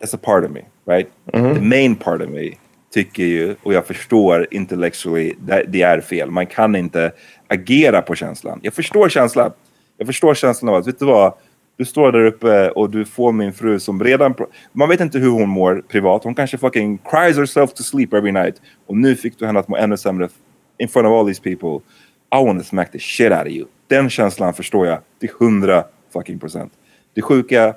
That's a part of me, right? The main part of me tycker ju, och jag förstår intellectually, det, det är fel. Man kan inte agera på känslan. Jag förstår känslan. Jag förstår känslan av att, vet du vad? Du står där uppe och du får min fru som redan... Man vet inte hur hon mår privat. Hon kanske fucking cries herself to sleep every night. Och nu fick du henne att må ännu sämre in front of all these people. I want to smack the shit out of you. Den känslan förstår jag till hundra fucking procent. Det sjuka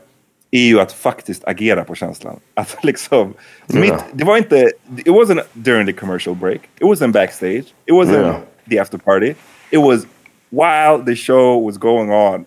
är ju att faktiskt agera på känslan. Att liksom... Ja. Mitt, det var inte... It wasn't during the commercial break. It wasn't backstage. It wasn't Ja. the after party. It was while the show was going on.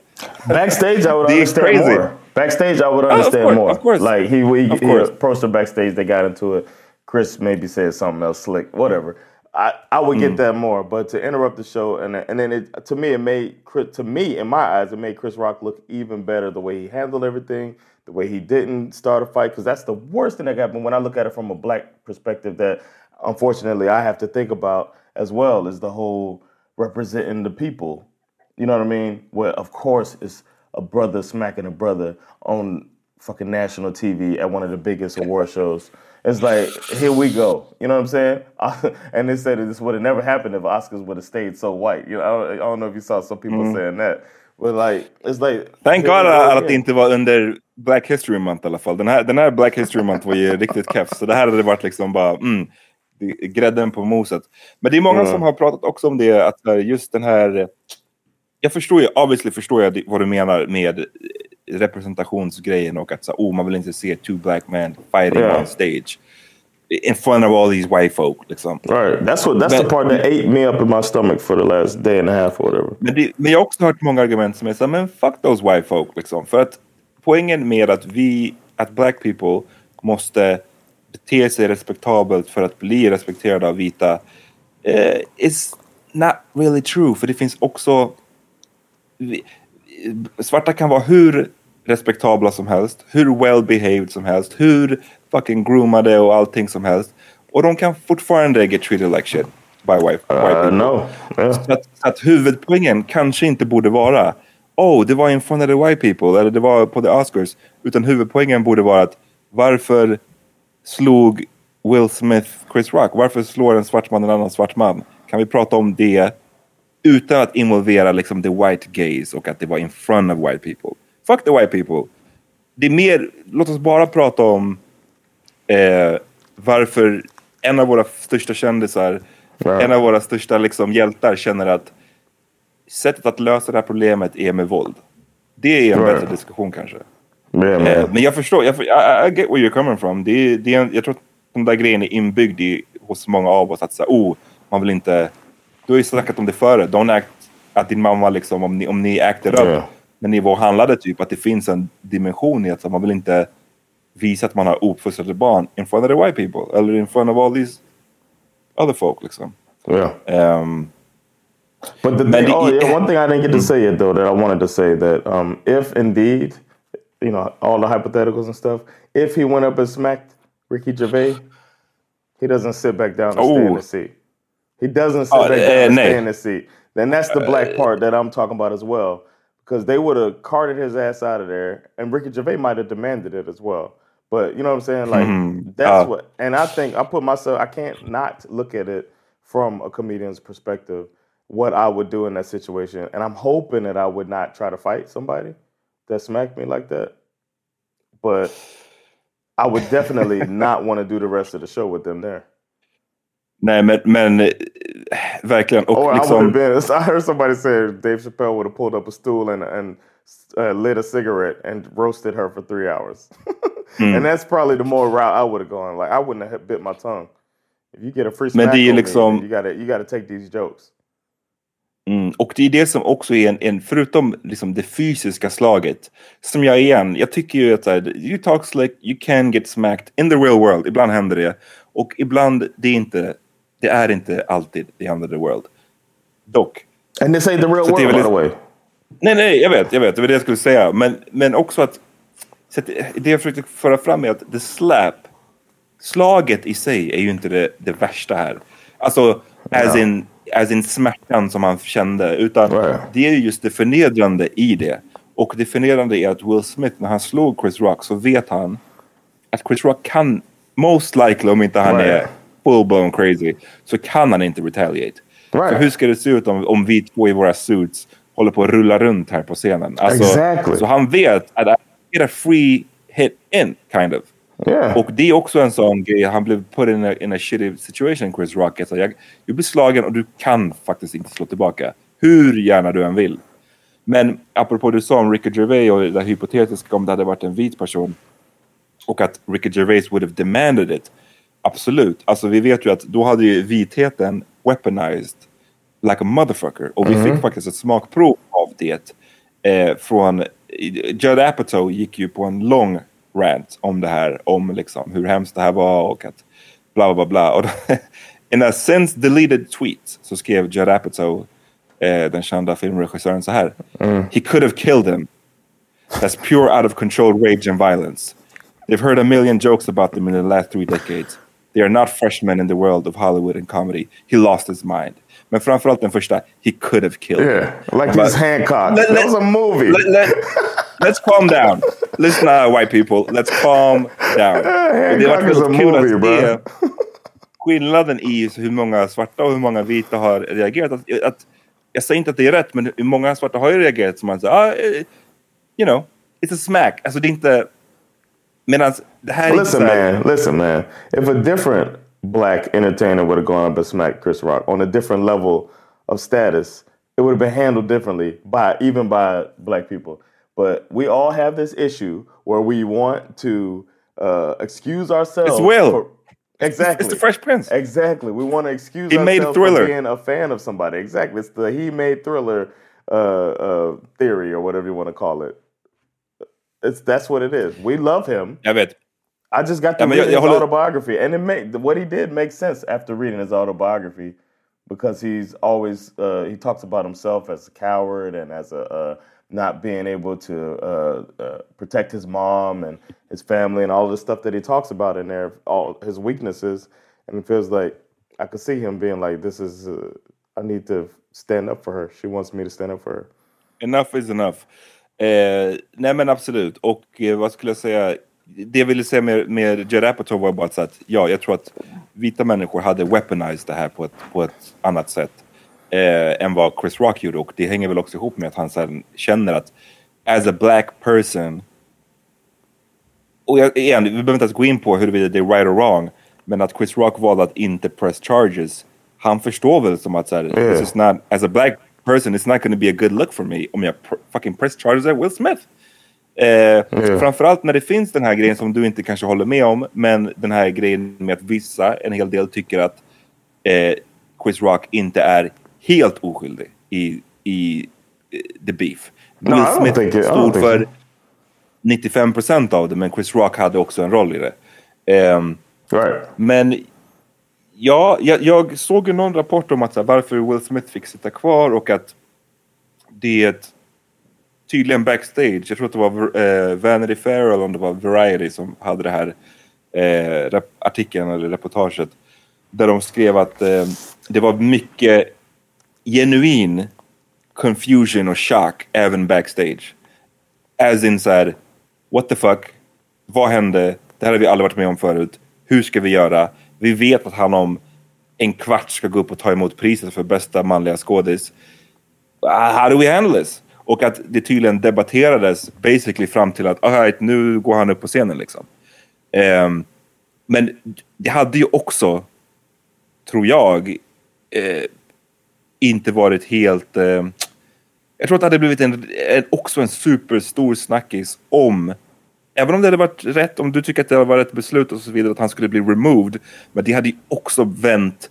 Backstage, I would understand crazy. more. Backstage, I would Oh, of understand course, more. of course. Like he, he, Of he approached her backstage. They got into it. Chris maybe said something else slick, whatever. I, I would get Mm. that more, but to interrupt the show and and then it to me it made Chris to me in my eyes it made Chris Rock look even better the way he handled everything, the way he didn't start a fight because that's the worst thing that happened when I look at it from a black perspective that unfortunately I have to think about as well is the whole representing the people you know what I mean? Where of course it's a brother smacking a brother on fucking national TV at one of the biggest award shows. It's like here we go. You know what I'm saying? and they said this would have never happened if Oscars would have stayed so white. You know, I don't, I don't know if you saw some people Mm. saying that, but like it's like Thank God att det inte var under Black History Month i alla fall. Den här, den här Black History Month var ju riktigt keff. Så det här hade varit liksom bara mm, grädden på moset. Men det är många Mm. som har pratat också om det, att just den här... Jag förstår ju, obviously förstår jag vad du menar med representationsgrejen och att så, oh, man vill inte se two black men fighting Yeah. on stage. In front of all these white folk. Liksom. Right. That's what that's the Men- part that ate me up in my stomach for the last day and a half or whatever. Men, det, men jag har också hört många argument som är så men fuck those white folk liksom. För att poängen med att vi, att black people måste bete sig respektabelt för att bli respekterade av vita eh, is not really true. För det finns också vi, svarta kan vara hur respektabla som helst, hur well behaved som helst, hur fucking groomade och allting som helst. Och de kan fortfarande get treated like shit by white, white people. no. Så, att, så att huvudpoängen kanske inte borde vara oh, det var in front of the white people eller det var på the Oscars. Utan huvudpoängen borde vara att varför slog Will Smith Chris Rock? Varför slår en svart man en annan svart man? Kan vi prata om det utan att involvera liksom the white gaze och att det var in front of white people? Fuck the white people. Det är mer, låt oss bara prata om eh, varför en av våra största kändisar, en av våra största liksom, hjältar känner att sättet att lösa det här problemet är med våld. Det är en Right. bättre diskussion kanske. Yeah. Eh, men jag förstår, jag, I, I get where you're coming from. Det, det är, jag tror att den där grejen är inbyggd i, hos många av oss. Att säga, oh, man vill inte... Du har ju snackat om det förr. Don't act, att din mamma, liksom, om ni, om ni acted up. När ni var handlade, typ, att det finns en dimension i att så, man vill inte visa att man har uppfostrade barn in front of the white people. Eller in front of all these other folk. Liksom. Yeah. Ehm, But the thing, oh yeah, one thing I didn't get to say it though that I wanted to say that um, if indeed, you know, all the hypotheticals and stuff, if he went up and smacked Ricky Gervais, he doesn't sit back down and stay in Oh. the seat. He doesn't sit Oh, back eh, down and nej. stay in the seat. Then that's the black part that I'm talking about as well, because they would have carted his ass out of there, and Ricky Gervais might have demanded it as well. But you know what I'm saying? Like Mhm. that's Uh, what, and I think I put myself. I can't not look at it from a comedian's perspective. What I would do in that situation, and I'm hoping that I would not try to fight somebody that smacked me like that. But I would definitely not want to do the rest of the show with them there. Nej, men, men eh, verkligen. Och Or I would liksom, have been. I heard somebody say Dave Chappelle would have pulled up a stool and and uh, lit a cigarette and roasted her for three hours. Mm. And that's probably the more route I would have gone. Like I wouldn't have bit my tongue. If you get a free Men smack det är liksom- me, you gotta you gotta take these jokes. Mm, och det är det som också är en, en förutom liksom det fysiska slaget, som jag igen, jag tycker ju att här, you talk slick, you can get smacked in the real world, ibland händer det. Och ibland, det är inte, det är inte alltid the end of the world. Dock. And this ain't the real world, by the way. Nej, nej, jag vet, jag vet. Det var det jag skulle säga. Men, men också att... Så att det jag försökte föra fram är att the slap, slaget i sig är ju inte det, det värsta här. Alltså, as, Ja. in, as in smärtan som han kände. Utan det är ju just det förnedrande i det. Och det förnedrande är att Will Smith, när han slog Chris Rock så vet han att Chris Rock kan, most likely om inte han Right. är full-blown crazy, så kan han inte retaliate. Right. Så hur ska det se ut om, om vi två i våra suits håller på att rulla runt här på scenen? Alltså, Exactly. Så han vet att get a free hit in, kind of. Yeah. Och det är också en sån grej, han blev put in a, in a shitty situation, Chris Rock. Alltså, jag, jag blir slagen och du kan faktiskt inte slå tillbaka. Hur gärna du än vill. Men apropå du sa om Ricky Gervais och det hypotetiska om det hade varit en vit person och att Ricky Gervais would have demanded it. Absolut. Alltså vi vet ju att då hade ju vitheten weaponized like a motherfucker. Och vi Mhm. fick faktiskt ett smakprov av det. Eh, från Judd Apatow gick ju på en lång rant om det här. Om liksom hur hemskt det här var och att bla bla bla. Och in a since deleted tweet så skrev Judd Apatow, eh, den kända filmregissören så här. He could have killed him. That's pure out of control rage and violence. They've heard a million jokes about them in the last three decades. They are not freshmen in the world of Hollywood and comedy. He lost his mind. Men framförallt den första, he could have killed. Yeah, like But- Hancock. Let- that let- was a movie. Let, let, let's calm down. Listen now, white people. Let's calm down. Det Hancock is a väldigt kul movie, att se skillnaden i hur många svarta och hur många vita har reagerat. Att, att, jag säger inte att det är rätt, men hur många svarta har ju reagerat som man säger, ah, eh, you know, it's a smack. Alltså det är inte... Medan det här är inte listen, man. Listen, man. If a different black entertainer would have gone up and smacked Chris Rock on a different level of status, it would have been handled differently by even by black people. But we all have this issue where we want to uh, excuse ourselves. It's Will. for- exactly. It's the Fresh Prince. Exactly. We want to excuse He made ourselves Thriller. for being a fan of somebody. Exactly. It's the he made thriller uh, uh, theory or whatever you want to call it. It's that's what it is. We love him. Jag vet. I just got to Ja, read jag- jag his håller- autobiography, and it made what he did makes sense after reading his autobiography, because he's always uh, he talks about himself as a coward and as a uh, not being able to uh, uh, protect his mom and his family and all the stuff that he talks about in there, all his weaknesses, and it feels like I could see him being like, "This is uh, I need to stand up for her. She wants me to stand up for her." Enough is enough. Eh, nej men absolut. Och eh, vad skulle jag säga? Det jag ville säga med, med Apatow var bara att, ja, jag tror att vita människor hade weaponized det här på ett, på ett annat sätt eh, än vad Chris Rock gjorde. Och det hänger väl också ihop med att han sen känner att as a black person och jag, igen, vi behöver inte ens gå in på huruvida det är right or wrong, men att Chris Rock valde att inte press charges. Han förstår väl som att så här, Yeah. this is not, as a black person, it's not going to be a good look for me om jag fucking press charges at Will Smith. Eh, Framförallt när det finns den här grejen som du inte kanske håller med om, men den här grejen med att vissa, en hel del, tycker att eh, Chris Rock inte är helt oskyldig i, i eh, the beef. Will Smith stod för so. 95 procent av det, men Chris Rock hade också en roll i det. Ehm, Men ja, jag, jag såg ju någon rapport om att så här, varför Will Smith fick sitta kvar och att det tydligen backstage, jag tror att det var eh, Vanity Fair eller om det var Variety som hade det här eh, artikeln eller reportaget. Där de skrev att eh, det var mycket genuin confusion och chock även backstage. As in så här, what the fuck? Vad hände? Det här har vi aldrig varit med om förut. Hur ska vi göra? Vi vet att han om en kvart ska gå upp och ta emot priset för bästa manliga skådis. Ah, how do we handle this? Och att det tydligen debatterades basically fram till att all right, nu går han upp på scenen liksom. Um, men det hade ju också, tror jag, eh, inte varit helt... Eh, jag tror att det hade blivit en, en, också en superstor snackis om Även om det hade varit rätt, om du tycker att det var rätt beslut och så vidare, att han skulle bli removed. Men det hade ju också vänt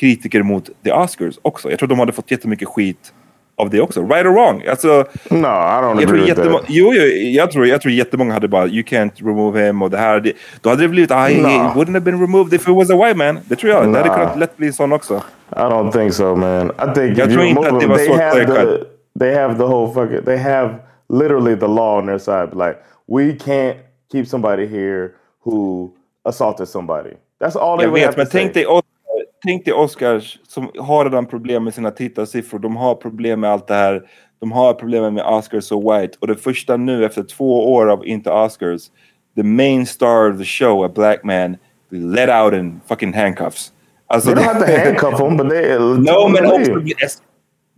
kritiker mot the Oscars också. Jag tror de hade fått jättemycket skit av det också. Right or wrong. Alltså, no, I don't jag tror, that. jo, jo, jag, tror, jag tror jättemånga hade bara you can't remove him och det här. Det, då hade det blivit ah, he, he Nah. wouldn't have been removed if it was a white man. Det tror jag. Det hade kunnat lätt bli sån också. I don't think so, man. I think Jag tror inte att det var they så have clear the they have the whole fucking they have literally the law on their side. Like we can't keep somebody here who assaulted somebody. That's all they Jag vet, men to say. tänk dig, Oscar, tänk dig Oscars som har redan problem med sina tittarsiffror. De har problem med allt det här. De har problem med Oscars so white. Och det första nu efter två år av inte Oscars, the main star of the show, a black man, let out in fucking handcuffs. Alltså, they don't have to handcuff them, but they No, men också...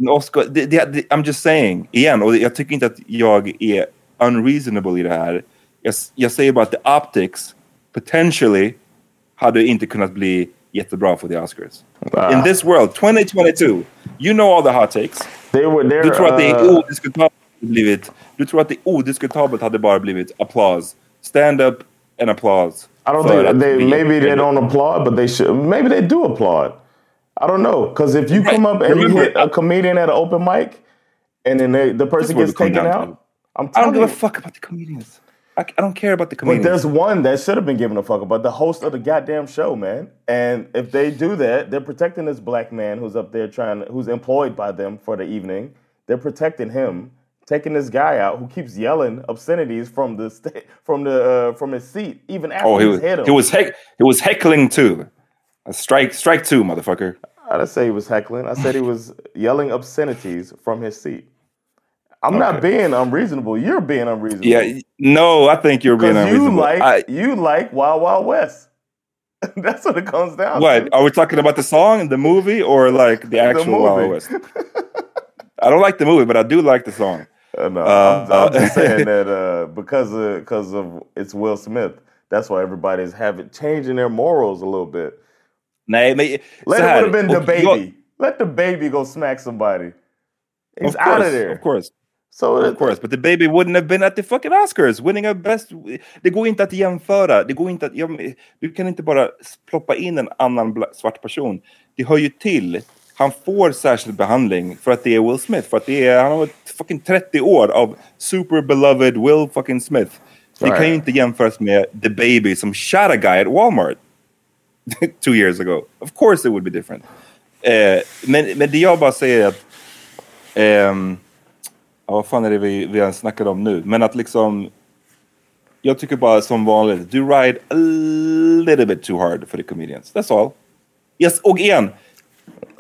Oscar, det, det, det, I'm just saying, igen, och jag tycker inte att jag är unreasonable i det här. Jag, jag säger bara att the optics potentially hade inte kunnat bli jättebra för the Oscars. Ah. In this world, 2022, you know all the hot takes. They were, Du tror att det är uh, odiskutabelt blivit, du tror att det odiskutabelt hade bara blivit applause. Stand up and applause. I don't think they maybe they don't applaud, but they should. Maybe they do applaud. I don't know because if you come up and you hit a comedian at an open mic, and then they, the person gets taken out. I'm I don't telling give a fuck about the comedians. I, I don't care about the comedians. But comedians. there's one that should have been given a fuck about the host of the goddamn show, man. And if they do that, they're protecting this black man who's up there trying, who's employed by them for the evening. They're protecting him, taking this guy out who keeps yelling obscenities from the sta- from the uh, from his seat, even after Oh, he he's was hit him. he was heck he was heckling too. A strike strike two, motherfucker. I didn't say he was heckling. I said he was yelling obscenities from his seat. I'm not being unreasonable. You're being unreasonable. Yeah, no, I think you're being Because you like I- you like Wild Wild West. That's what it comes down to. what are we talking about? The song, and the movie, or like the actual Wild. West? I don't like the movie, but I do like the song. Uh, no, Uh, I'm, I'm uh, just saying that uh, because of because of it's Will Smith. That's why everybody's having changing their morals a little bit. Men Let it would have been the baby. Let the baby go smack somebody. He's of out of there. Of course. So Of course, but the baby wouldn't have been at the fucking Oscars winning a best. Det går inte att jämföra. Det går inte att, jag, du kan inte bara ploppa in en annan svart person. Det hör ju till. Han får särskild behandling för att det är Will Smith. För att det är, han har varit fucking 30 år av super beloved Will fucking Smith. Det kan ju Right. inte jämföras med The Baby som shot a guy at Walmart two years ago. Of course it would be different. Eh, men, men det jag bara säger är att ehm, Ja, vad fan är det vi, vi har snackat om nu? Men att liksom... Jag tycker bara som vanligt, du ride a little bit too hard for the comedians. That's all. Yes, och igen.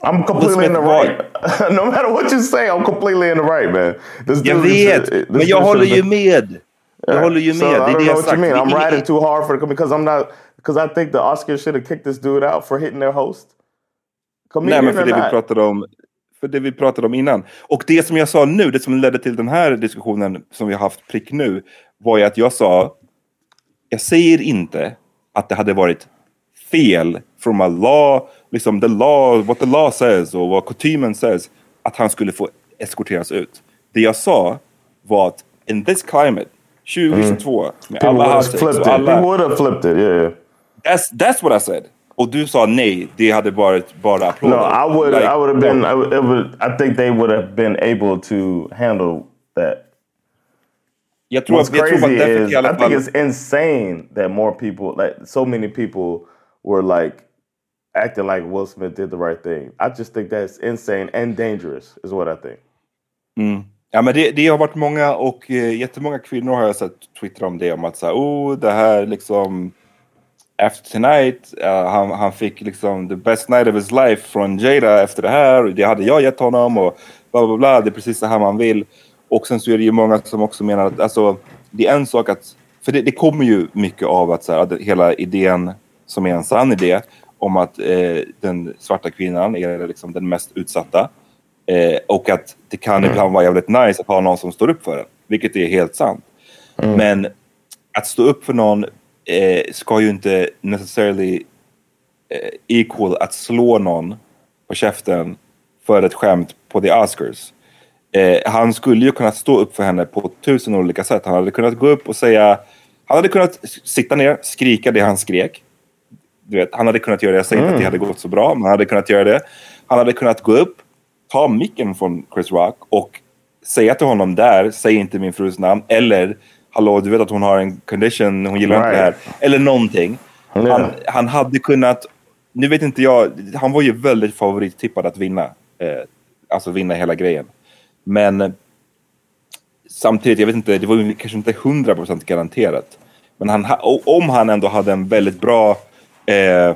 I'm completely in the right. no matter what you say, I'm completely in the right, man. This Jag vet, this men jag håller ju med. Jag håller ju So med. I Det är det jag what you sagt. mean. I'm riding too hard for the because I'm not because I think the Oscars should have kicked this dude out for hitting their host. Nej, Comedian men för det vi pratade om för det vi pratade om innan. Och det som jag sa nu, det som ledde till den här diskussionen som vi har haft prick nu, var ju att jag sa, jag säger inte att det hade varit fel from a law, liksom the law, what the law says och vad kutymen says, att han skulle få eskorteras ut. Det jag sa var att in this climate, 2022, med People alla it. alla... Would have flipped it. Yeah. yeah. That's, that's what I said. Och du sa nej, det hade varit bara applåder. No, I would. Like, I would have been. I, would, it would, I think they would have been able to handle that. Jag tror, What's jag tror crazy därför is i think fall... it's insane that more people, like so many people, were like acting like Will Smith did the right thing. I just think that's insane and dangerous, is what I think. Mm. Ja, men det, det har varit många och eh, jättemånga kvinnor har jag sett twittra om det. Om att säga, oh, det här liksom... After tonight, eh, han, han fick liksom the best night of his life från Jada efter det här. Det hade jag gett honom och bla bla bla. Det är precis det här man vill. Och sen så är det ju många som också menar att alltså, det är en sak att... För det, det kommer ju mycket av att, så här, att hela idén som är en sann idé om att eh, den svarta kvinnan är liksom den mest utsatta. Eh, och att det kan ibland vara jävligt nice att ha någon som står upp för en. Vilket är helt sant. Men att stå upp för någon eh, ska ju inte necessarily eh, equal att slå någon på käften för ett skämt på the Oscars. Eh, han skulle ju kunna stå upp för henne på tusen olika sätt. Han hade kunnat gå upp och säga... Han hade kunnat sitta ner, skrika det han skrek. Du vet, han hade kunnat göra det. Jag säger inte att det hade gått så bra, men han hade kunnat göra det. Han hade kunnat gå upp, ta micken från Chris Rock och säga till honom där, säg inte min frus namn, eller hallå, du vet att hon har en condition, hon gillar inte det här, eller någonting. Han, han hade kunnat, nu vet inte jag, han var ju väldigt favorittippad att vinna, eh, alltså vinna hela grejen. Men eh, samtidigt, jag vet inte, det var ju kanske inte 100% garanterat. Men han, om han ändå hade en väldigt bra eh, eh,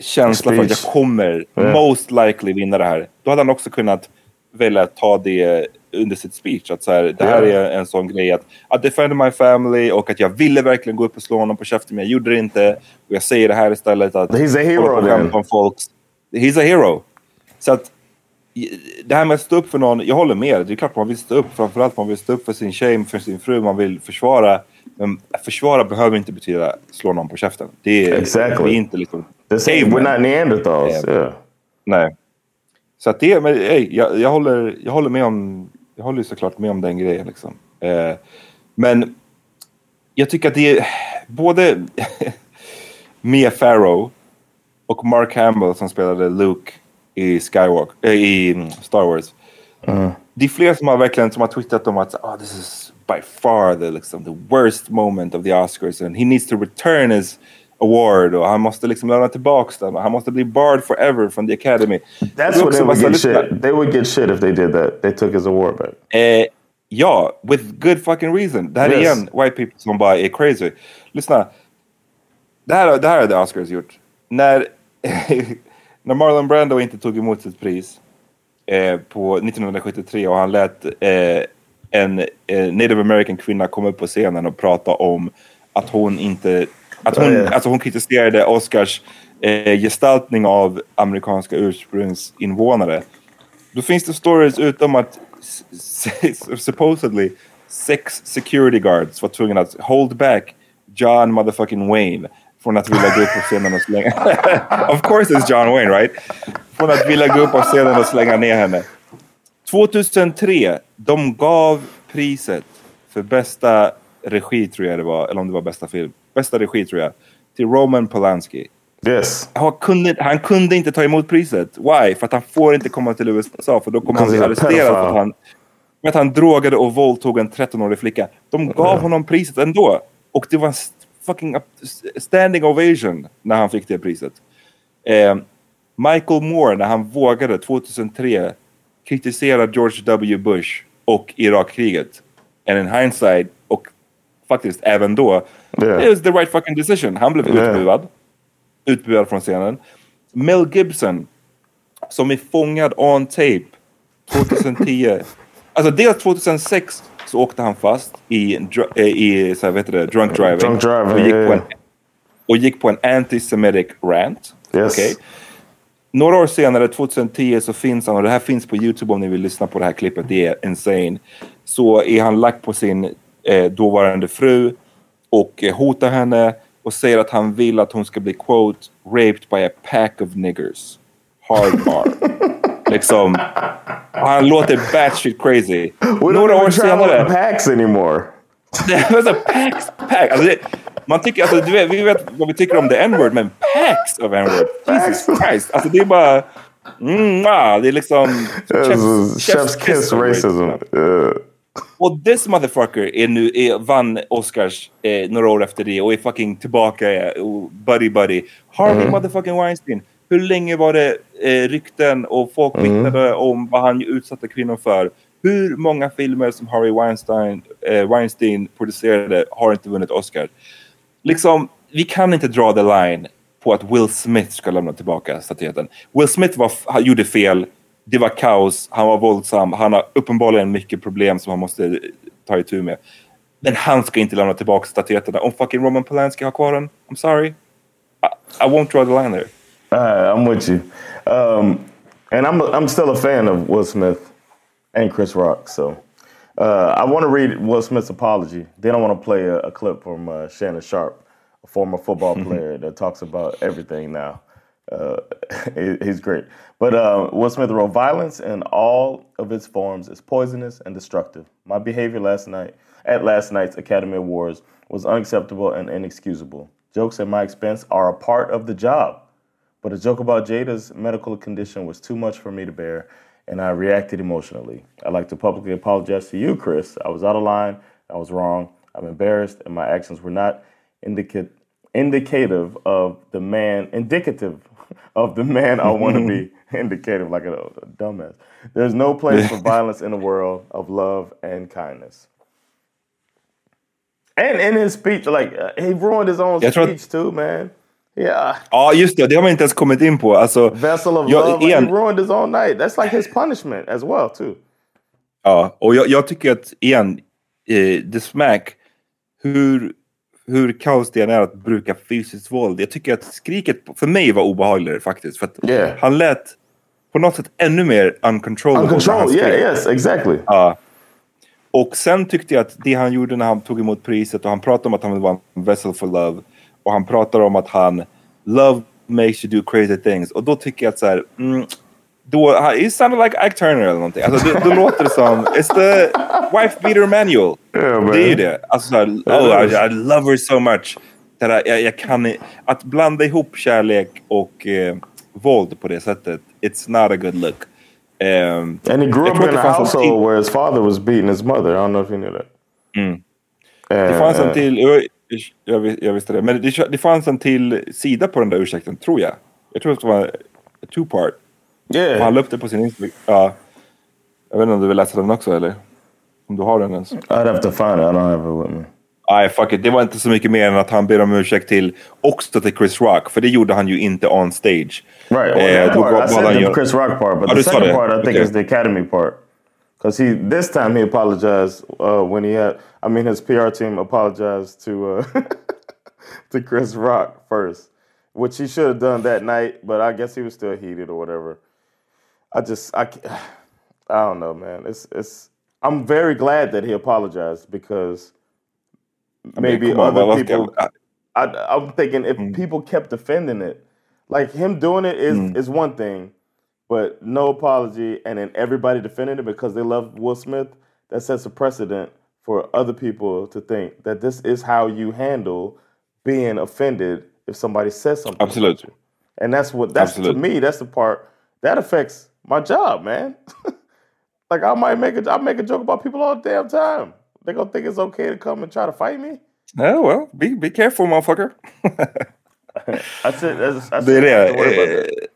känsla för att jag kommer Ja. most likely vinna det här. Då hade han också kunnat välja att ta det under sitt speech. Att så här, det här är en sån grej att I defended my family och att jag ville verkligen gå upp och slå honom på käften men jag gjorde det inte. Och jag säger det här istället. Att He's a hero then. folks. He's a hero. Så att det här med att stå upp för någon, jag håller med. Det är klart man vill stå upp. Framförallt man vill stå upp för sin tjej, för sin fru. Man vill försvara. Men försvara behöver inte betyda slå någon på käften. Det är, Exactly. vi är inte liksom... Cavemen. we're not Neanderthals. Eh, Yeah. Nej. Så att det, men hey, jag, jag, håller, jag håller med om, jag håller ju såklart med om den grejen liksom. Eh, men jag tycker att det är både Mia Farrow och Mark Hamill som spelade Luke i Skywalker, eh, i mm, Star Wars. Det är fler som har verkligen som har twittrat om att oh, this is by far the, liksom, the worst moment of the Oscars and he needs to return his award och han måste liksom lämna tillbaks den han måste bli barred forever från the Academy. That's what they would get lyssnare- shit. They would get shit if they did that. They took his award back. Eh, ja, with good fucking reason. Det här är Yes. igen white people som bara är crazy. Lyssna. Det här, det här har The Oscars gjort. När, när Marlon Brando inte tog emot sitt pris eh, på 1973 och han lät eh, en eh, native american kvinna komma upp på scenen och prata om att hon inte... Att hon, alltså hon kritiserade Oscars eh, gestaltning av amerikanska ursprungsinvånare. Då finns det stories utom att supposedly sex security guards var tvungna att hold back John motherfucking Wayne från att vilja gå upp på scenen och slänga... of course it's John Wayne right? Från att vilja gå upp på scenen och slänga ner henne. 2003, de gav priset för bästa regi tror jag det var, eller om det var bästa film. Bästa regi tror jag. Till Roman Polanski. Yes. Han kunde, han kunde inte ta emot priset. Why? För att han får inte komma till USA för då kommer han bli arresterad för att han, för att han drogade och våldtog en 13-årig flicka. De gav honom priset ändå. Och det var en fucking standing ovation när han fick det priset. Eh, Michael Moore, när han vågade 2003 kritisera George W. Bush och Irakkriget. And in hindsight, och faktiskt även då, Yeah. it was the right fucking decision. Han blev Yeah. utbuad. Utbuad från scenen. Mel Gibson, som är fångad on tape 2010. alltså dels 2006 så åkte han fast i, eh, i så här, vet du det, drunk driving. Drunk driving, och, gick yeah, på en, och gick på en antisemitic rant. Yes. Okej? Några år senare, 2010, så finns han, och det här finns på YouTube om ni vill lyssna på det här klippet, det är insane. Så är han lagt på sin eh, dåvarande fru och eh, hotar henne och säger att han vill att hon ska bli quote raped by a pack of niggers. Hard R. liksom. Han låter batshit crazy. We Några år senare. packs anymore. Det var så packs, pack. Alltså det, man tycker, alltså, du vet, vi vet vad vi tycker om the n-word, men packs of n-word. Jesus Christ. Alltså det är bara... Mm, ah, det är liksom... Chef's, chef's kiss racism. Yeah. Och this motherfucker är nu, är, vann Oscars eh, några år efter det och är fucking tillbaka eh, och buddy buddy. Harvey Mm. motherfucking Weinstein. Hur länge var det eh, rykten och folk Mm. vittnade om vad han utsatte kvinnor för? Hur många filmer som Harvey Weinstein, eh, Weinstein producerade har inte vunnit Oscar? Liksom, vi kan inte dra the line på att Will Smith ska lämna tillbaka statyetten. Will Smith var, gjorde fel, det var kaos, han var våldsam, han har uppenbarligen mycket problem som han måste ta itu med. Men han ska inte lämna tillbaka statyetterna. Om fucking Roman Polanski har kvar den, I'm sorry. I, I won't draw the line there. Uh, I'm with you. Um, and I'm, I'm still a fan of Will Smith and Chris Rock. So uh, I want to read Will Smith's apology. Then I want to play a, a clip from uh, Shannon Sharp, a former football player that talks about everything now. Uh, he's great. But uh, Will Smith wrote, Violence in all of its forms is poisonous and destructive. My behavior last night at last night's Academy Awards was unacceptable and inexcusable. Jokes at my expense are a part of the job. But a joke about Jada's medical condition was too much for me to bear, and I reacted emotionally. I'd like to publicly apologize to you, Chris. I was out of line. I was wrong. I'm embarrassed, and my actions were not indica- indicative of the man, indicative of the man I want to be. Indicative, like a, a dumbass. There's no place for violence in a world of love and kindness. And in his speech, like uh, he ruined his own Jag att- speech too, man. Yeah. Ja, just det. Det har man inte ens kommit in på. Alltså, Vessel of jag- love. igen- He ruined his own night. That's like his punishment as well too. Ja, och jag, jag tycker att, igen, eh, The Smack, hur, hur kaos det än är att bruka fysiskt våld. Jag tycker att skriket för mig var obehagligare faktiskt. För att Yeah. han lät på något sätt ännu mer uncontrollable. Uncontrolled. Yeah. Yes. Exactly. Ja. Och sen tyckte jag att det han gjorde när han tog emot priset och han pratade om att han vara en vessel for love. Och han pratar om att han, love makes you do crazy things. Och då tycker jag att så här, mm, då, han- he sounded like Ike Turner eller någonting. Alltså då, då låter det som, it's the wife beater manual. Yeah, det är ju det. Alltså så här, oh, I, I love her so much. I, jag, jag kan att blanda ihop kärlek och eh, våld på det sättet, it's not a good look. Um, And he grew up in a det household where his father was beating his mother. I don't know if you knew that. Mm. Det fanns en till, jag, jag, jag visste det, men det, det fanns en till sida på den där ursäkten, tror jag. Jag tror att det var two part. Yeah. Och han la upp det på sin Instagram. Ja. Jag vet inte om du vill läsa den också eller? Om du har den ens? I'd have to find it. I don't have it with me. Nej, fuck it. Det var inte så mycket mer än att han ber om ursäkt till också till Chris Rock. För det gjorde han ju inte on stage. Right. Well, Eh, that då part, I said the göra- Chris Rock part, but Ja, the second det. part I think Okej. is the Academy part. Because he this time he apologized uh, when he had. I mean, his PR team apologized to uh, to Chris Rock first, which he should have done that night. But I guess he was still heated or whatever. I just I I don't know, man. It's it's. I'm very glad that he apologized because maybe come on, other ska- people. I, I'm thinking if mm. people kept defending it, like him doing it is mm. is one thing, but no apology, and then everybody defending it because they love Will Smith. That sets a precedent for other people to think that this is how you handle being offended if somebody says something. Absolutely. And that's what that's Absolute. to me. That's the part that affects my job, man. like I might make a I make a joke about people all the damn time. They gonna think it's okay to come and try to fight me. Oh, well, be, be careful motherfucker. That's it. That's, that's Det är I have to worry about that. Eh,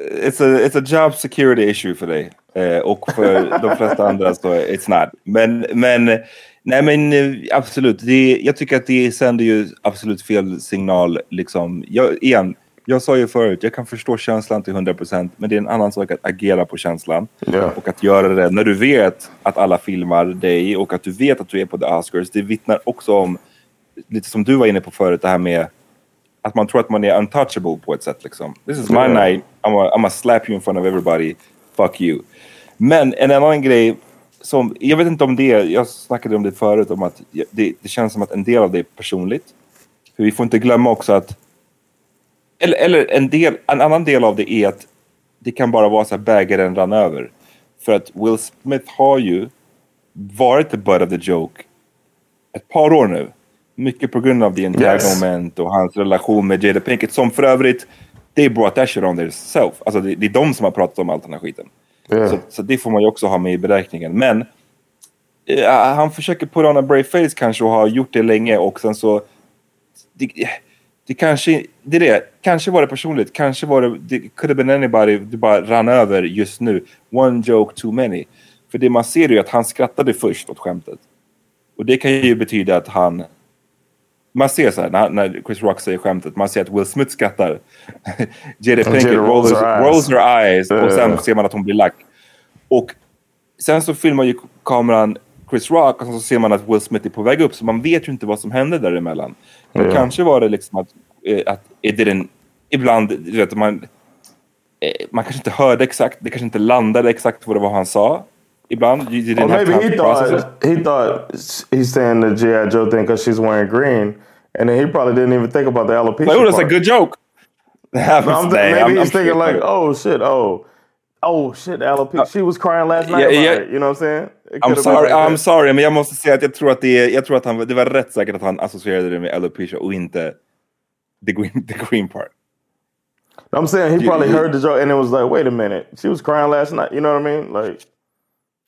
It's a, it's a job security issue för dig. Eh, och för de flesta andra så it's not. Men, men, nej men eh, absolut. Det, jag tycker att det sänder ju absolut fel signal. Liksom. Jag, igen, jag sa ju förut, jag kan förstå känslan till 100% men det är en annan sak att agera på känslan. Ja. Och att göra det när du vet att alla filmar dig och att du vet att du är på the Oscars. Det vittnar också om, lite som du var inne på förut, det här med att man tror att man är untouchable på ett sätt. Liksom. This is my Ja. night, I'm a, I'm a slap you in front of everybody, fuck you. Men en annan grej, som, jag vet inte om det, jag snackade om det förut, om att det, det känns som att en del av det är personligt. För vi får inte glömma också att, eller, eller en, del, en annan del av det är att det kan bara vara så här bägaren rann över. För att Will Smith har ju varit the butt of the joke ett par år nu. Mycket på grund av the entanglement och hans relation med Jada Pinkett som för övrigt, they brought that shit on themselves. Alltså det, det är de som har pratat om all den här skiten. Yeah. Så, så det får man ju också ha med i beräkningen. Men eh, han försöker put on a brave face kanske och har gjort det länge och sen så det, det kanske, det är det. Kanske var det personligt, kanske var det, det could have been anybody, det bara rann över just nu. One joke too many. För det man ser är ju att han skrattade först åt skämtet. Och det kan ju betyda att han, man ser så här när, när Chris Rock säger skämtet, man ser att Will Smith skrattar. Jada Pinkett rolls rolls, her eyes. eyes och sen ser man att hon blir lack. Och sen så filmar ju kameran Chris Rock och så ser man att Will Smith är på väg upp så man vet ju inte vad som hände däremellan. Men Ja. kanske var det liksom att, eh, att it didn't, ibland, du vet, man, eh, man kanske inte hörde exakt, det kanske inte landade exakt vad det var han sa. Ibland, you Or maybe he process thought it. he thought he's saying the G.I. Joe thing because she's wearing green, and then he probably didn't even think about the alopecia. Like, oh, that's a part. good joke. I'm th- Nej, maybe I'm- he's I'm thinking sure. like, oh shit, oh, oh shit, alopecia. she was crying last night. yeah, yeah. it, you know what I'm saying? I'm sorry, like I'm sorry, men jag måste säga att jag tror att det, är, jag tror att han, det var rätt säkert att han associerade det med alopecia och inte the green, the green part. I'm saying he probably heard the joke and it was like, wait a minute, she was crying last night. You know what I mean? Like,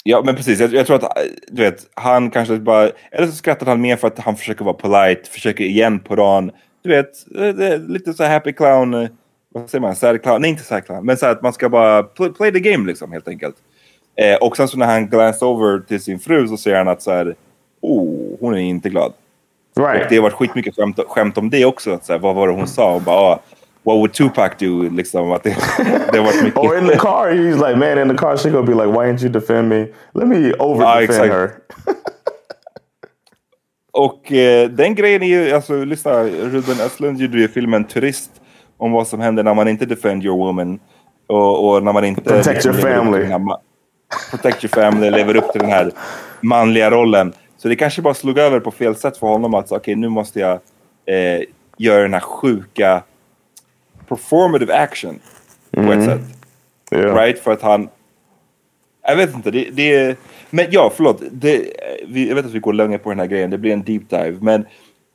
Ja, men precis. Jag, jag tror att eh, du vet, han kanske bara... Eller så skrattar han mer för att han försöker vara polite, försöker igen på dagen. Du vet, eh, lite så happy clown... Vad säger man? Clown? Nej, inte clown. Men så att man ska bara play, play the game liksom, helt enkelt. Eh, och sen så när han glanced over till sin fru så säger han att så här... Oh, hon är inte glad. Right. Och det har varit skitmycket skämt, skämt om det också. Att så här, vad var det hon sa? Och bara, ah, what would Tupac do? Liksom, att det, det har varit mycket... or in the car, he's like, man, in the car, she gonna be like, why didn't you defend me? Let me over Ja, defend her. Och eh, den grejen är ju, alltså lyssna, Ruben Östlund gjorde ju filmen Turist om vad som händer när man inte defend your woman. Och, och när man inte... Protect your family. här protect your family, lever upp till den här manliga rollen. Så det kanske bara slog över på fel sätt för honom att okej nu måste jag eh, göra den här sjuka performative action på ett Mhm. sätt. Yeah. Right? För att han... Jag vet inte, det, det är... Men ja, förlåt. Det, vi, jag vet att vi går länge på den här grejen, det blir en deep dive. Men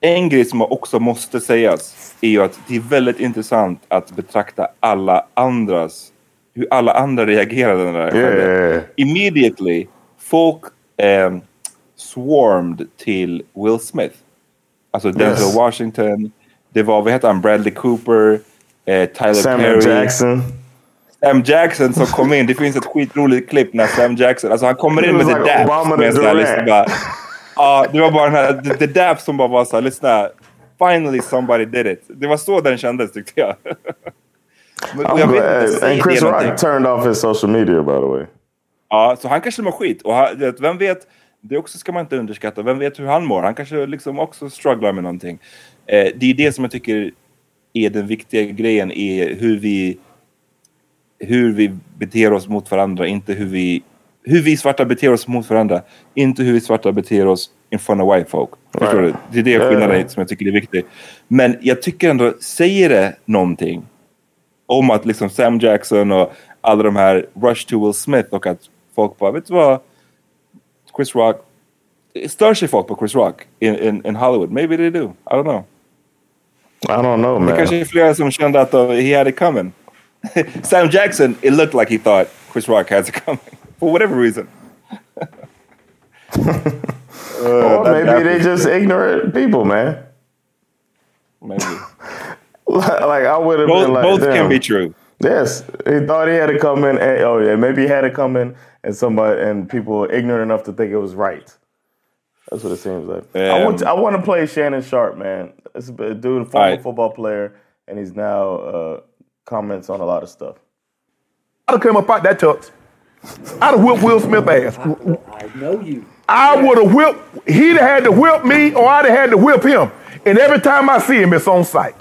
en grej som också måste sägas är ju att det är väldigt intressant att betrakta alla andras... Hur alla andra reagerade när det här Yeah. Immediately, folk ehm, swarmed till Will Smith. Alltså Denzel Yes. Washington, det var, vad heter han, Bradley Cooper, eh, Tyler Samuel Perry. Jackson. Sam Jackson som kom in, det finns ett skitroligt klipp när Sam Jackson, alltså han kommer in med like dab. Så här, Ja, det var bara den här, the, the dab som bara var såhär, lyssna, finally somebody did it. Det var så den kändes tyckte jag. Och jag vet inte, And Chris det Rock turned off his social media, by the way. Ja, så han kanske mår skit. Och han, vem vet, det också ska man inte underskatta. Vem vet hur han mår? Han kanske liksom också strugglar med någonting. Eh, det är det som jag tycker är den viktiga grejen, är hur vi, hur vi beter oss mot varandra, inte hur vi, hur vi svarta beter oss mot varandra. Inte hur vi svarta beter oss in front of white folk. Förstår Right. du? Det är det skillnaden ja. som jag tycker är viktig. Men jag tycker ändå, säger det någonting om att liksom Sam Jackson och alla de här Rush to Will Smith och att folk bara, vet du vad? Chris Rock, stör sig folk på Chris Rock in, in, in Hollywood? Maybe they do. I don't know. I don't know, Det man. kanske är flera som kände att uh, he had it coming. Sam Jackson, it looked like he thought Chris Rock has it coming. For whatever reason. Uh, or maybe they was- just ignorant people, man. Maybe. like I would have been like, both damn. can be true. Yes, he thought he had it coming. And, oh yeah, maybe he had to come in, and somebody and people were ignorant enough to think it was right. That's what it seems like. I want to, I want to play Shannon Sharp, man. It's a dude, a former Alright. football player, and he's now uh, comments on a lot of stuff. I'd have come up out that tux. I'd have whipped Will Smith ass. I know you. I would have whipped, he'd have had to whip me or I'd have had to whip him. And every time I see him, it's on sight.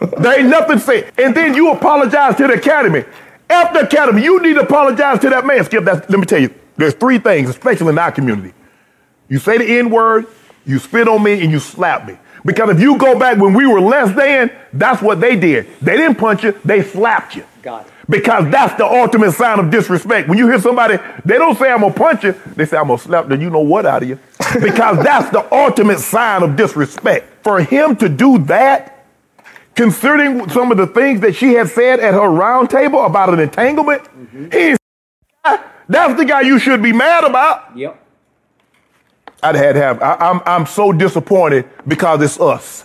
there ain't nothing said. And then you apologize to the academy. After academy, you need to apologize to that man. Skip, that's, let me tell you, there's three things, especially in our community. You say the N word, you spit on me, and you slap me. Because if you go back when we were less than, that's what they did. They didn't punch you, they slapped you. Got it. Because that's the ultimate sign of disrespect. When you hear somebody, they don't say I'm gonna punch you, they say I'm gonna slap the you know what out of you. Because that's the ultimate sign of disrespect. For him to do that, considering some of the things that she had said at her round table about an entanglement, mm-hmm. he's that's the guy you should be mad about. Yep. I'd had to have. I, I'm I'm so disappointed because it's us.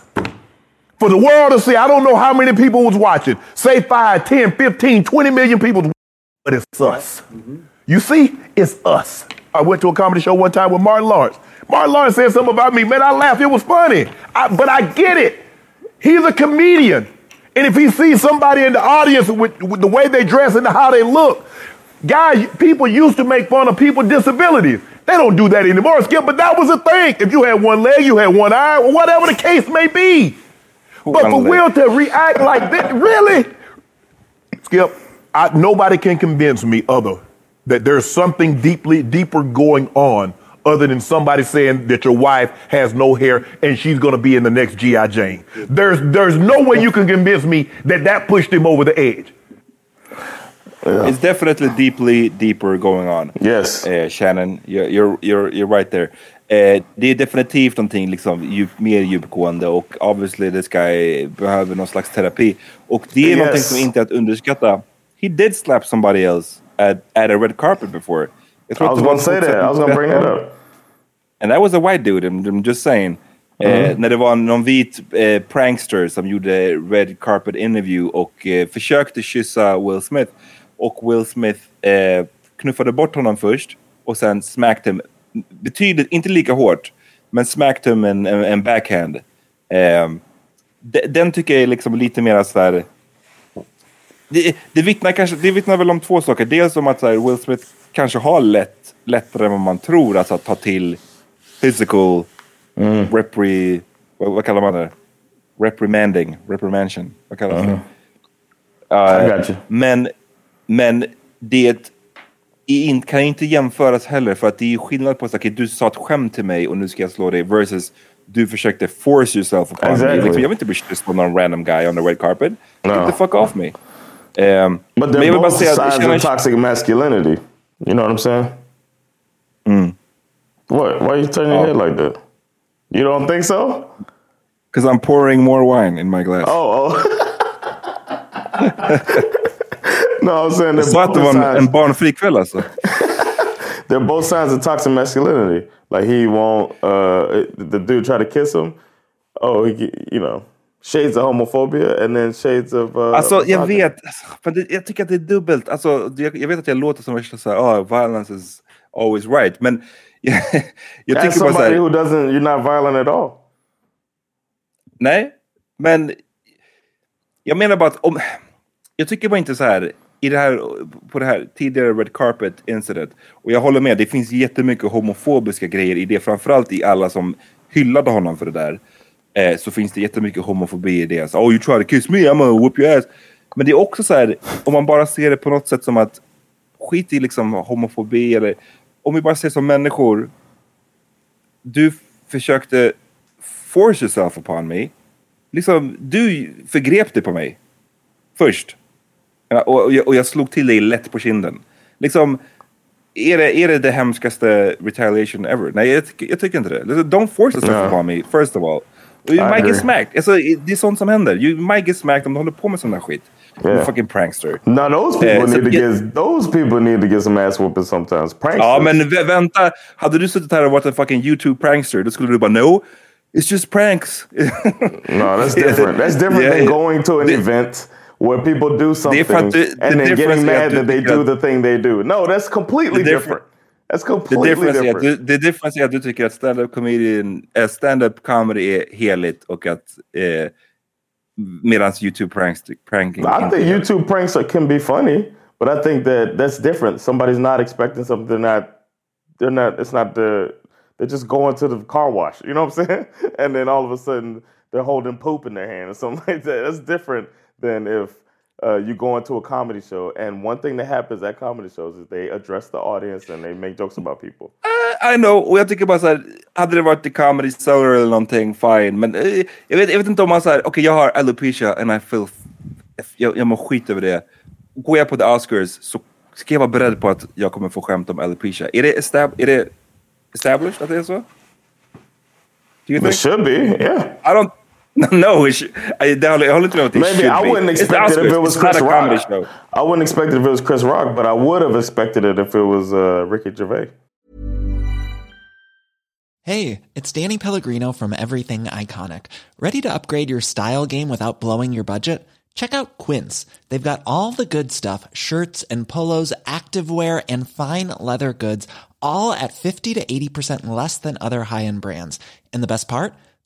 For the world to see, I don't know how many people was watching. Say 5, 10, 15, 20 million people, but it's us. You see, it's us. I went to a comedy show one time with Martin Lawrence. Martin Lawrence said something about me. Man, I laughed. It was funny. I, but I get it. He's a comedian. And if he sees somebody in the audience with, with the way they dress and how they look, guys, people used to make fun of people with disabilities. They don't do that anymore, Skip, but that was a thing. If you had one leg, you had one eye, whatever the case may be. But for Will to react like this, really? Skip, I, nobody can convince me other that there's something deeply deeper going on other than somebody saying that your wife has no hair and she's going to be in the next GI Jane. There's there's no way you can convince me that that pushed him over the edge. It's definitely deeply deeper going on. Yes. Uh, Shannon, you're, you're, you're, you're right there. Eh, det är definitivt någonting liksom, djup, mer djupgående och obviously this guy behöver någon slags terapi. Och det är Yes. någonting som inte är att underskatta. He did slap somebody else at, at a red carpet before. I was gonna say that. I was gonna bring that up. And that was a white dude, I'm, I'm just saying. Eh, Mm. när det var någon vit eh, prankster som gjorde red carpet interview och eh, försökte kyssa Will Smith. Och Will Smith eh, knuffade bort honom först och sen smacked him betydligt, inte lika hårt, men smacked him en, en, en backhand. Eh, de- den tycker jag är liksom lite mer så här... Det, det, vittnar kanske, det vittnar väl om två saker. Dels om att här, Will Smith kanske har lätt, lättare än vad man tror alltså, att ta till physical repri... Vad, vad kallar man det? Reprimanding. Reprimanding. Vad kallar man det? Uh, men, men det in, kan inte jämföras heller för att det är skillnad på att okay, du sa ett skämt till mig och nu ska jag slå dig versus du försökte force yourself upon Exactly. me. Liksom, jag vill inte bli kysst på någon random guy on the red carpet. Get the fuck off me. Um, But they're both säga sides känner- of toxic masculinity. You know what I'm saying? Mm. What? Why are you turning your head like that? You don't think so? Because I'm pouring more wine in my glass. Oh, oh. no, I'm saying att both en, sides. en barnfri kväll alltså. They're both sides of toxic masculinity. Like he won't. Uh, the dude try to kiss him. Oh, he, you know, shades of homophobia and then shades of. Uh, Alltså jag vet, för det, jag tycker att det är dubbelt. Alltså, jag, jag vet att jag låter som värsta såhär, oh, violence is always right. Men jag, tycker bara somebody såhär, who doesn't, you're not violent at all. nej, men jag menar bara att om, jag tycker bara inte så här i det här, på det här tidigare Red Carpet incident. Och jag håller med, det finns jättemycket homofobiska grejer i det. Framförallt i alla som hyllade honom för det där. Eh, så finns det jättemycket homofobi i det. Så, oh you try to kiss me, I'm gonna whoop your ass. Men det är också så här, om man bara ser det på något sätt som att skit i liksom homofobi eller om vi bara ser som människor. Du försökte force yourself upon me. Liksom, du förgrep dig på mig. Först. Och, och, jag, och jag slog till dig lätt på kinden. Liksom, är det, är det det hemskaste retaliation ever? Nej, jag, jag tycker inte det. Don't force yourself Ja. upon me, first of all. You might agree. get smacked. Alltså, det är sånt som händer. You might get smacked om du håller på med sån där skit. Yeah. You fucking prankster. No, those people Eh, så need to get those people need to get some ass whooping sometimes. Pranksters. Ja, men vä- vänta. Hade du suttit här och varit en fucking YouTube prankster, då skulle du bara no, it's just pranks. No, that's different. That's different Yeah, than yeah. going to an event where people do something du- and then getting mad that they do the thing they do. No, that's completely different-. That's The completely är different. att du, the difference är att du tycker att stand-up comedian, äh, stand-up comedy är heligt och att eh, medans YouTube pranks, pranking I think är. YouTube pranks are, can be funny, but I think that that's different. Somebody's not expecting something. They're not. They're not. It's not the. They're just going to the car wash. You know what I'm saying? And then all of a sudden they're holding poop in their hand or something like that. That's different than if uh, you go into a comedy show. And one thing that happens at comedy shows is they address the audience and they make jokes about people. I know, och jag tycker bara så här, hade det varit i Comedy Cellar eller någonting, fine. Men eh, jag, vet, jag vet inte om man säger, okej jag har alopecia and I feel, jag, jag mår skit över det. Går jag på the Oscars så ska jag vara beredd på att jag kommer få skämt om alopecia. Är det, estab är det established att det är så? Do you It think? should be, yeah. I don't, no, it should, I, det håller, jag håller inte med om att det Maybe I be. wouldn't It's the expect it if Oscars, it was it's Chris Rock. show. I wouldn't expect it if it was Chris Rock, but I would have expected it if it was uh, Ricky Gervais. Hey, it's Danny Pellegrino from Everything Iconic. Ready to upgrade your style game without blowing your budget? Check out Quince. They've got all the good stuff shirts and polos, activewear, and fine leather goods, all at 50 to 80% less than other high end brands. And the best part?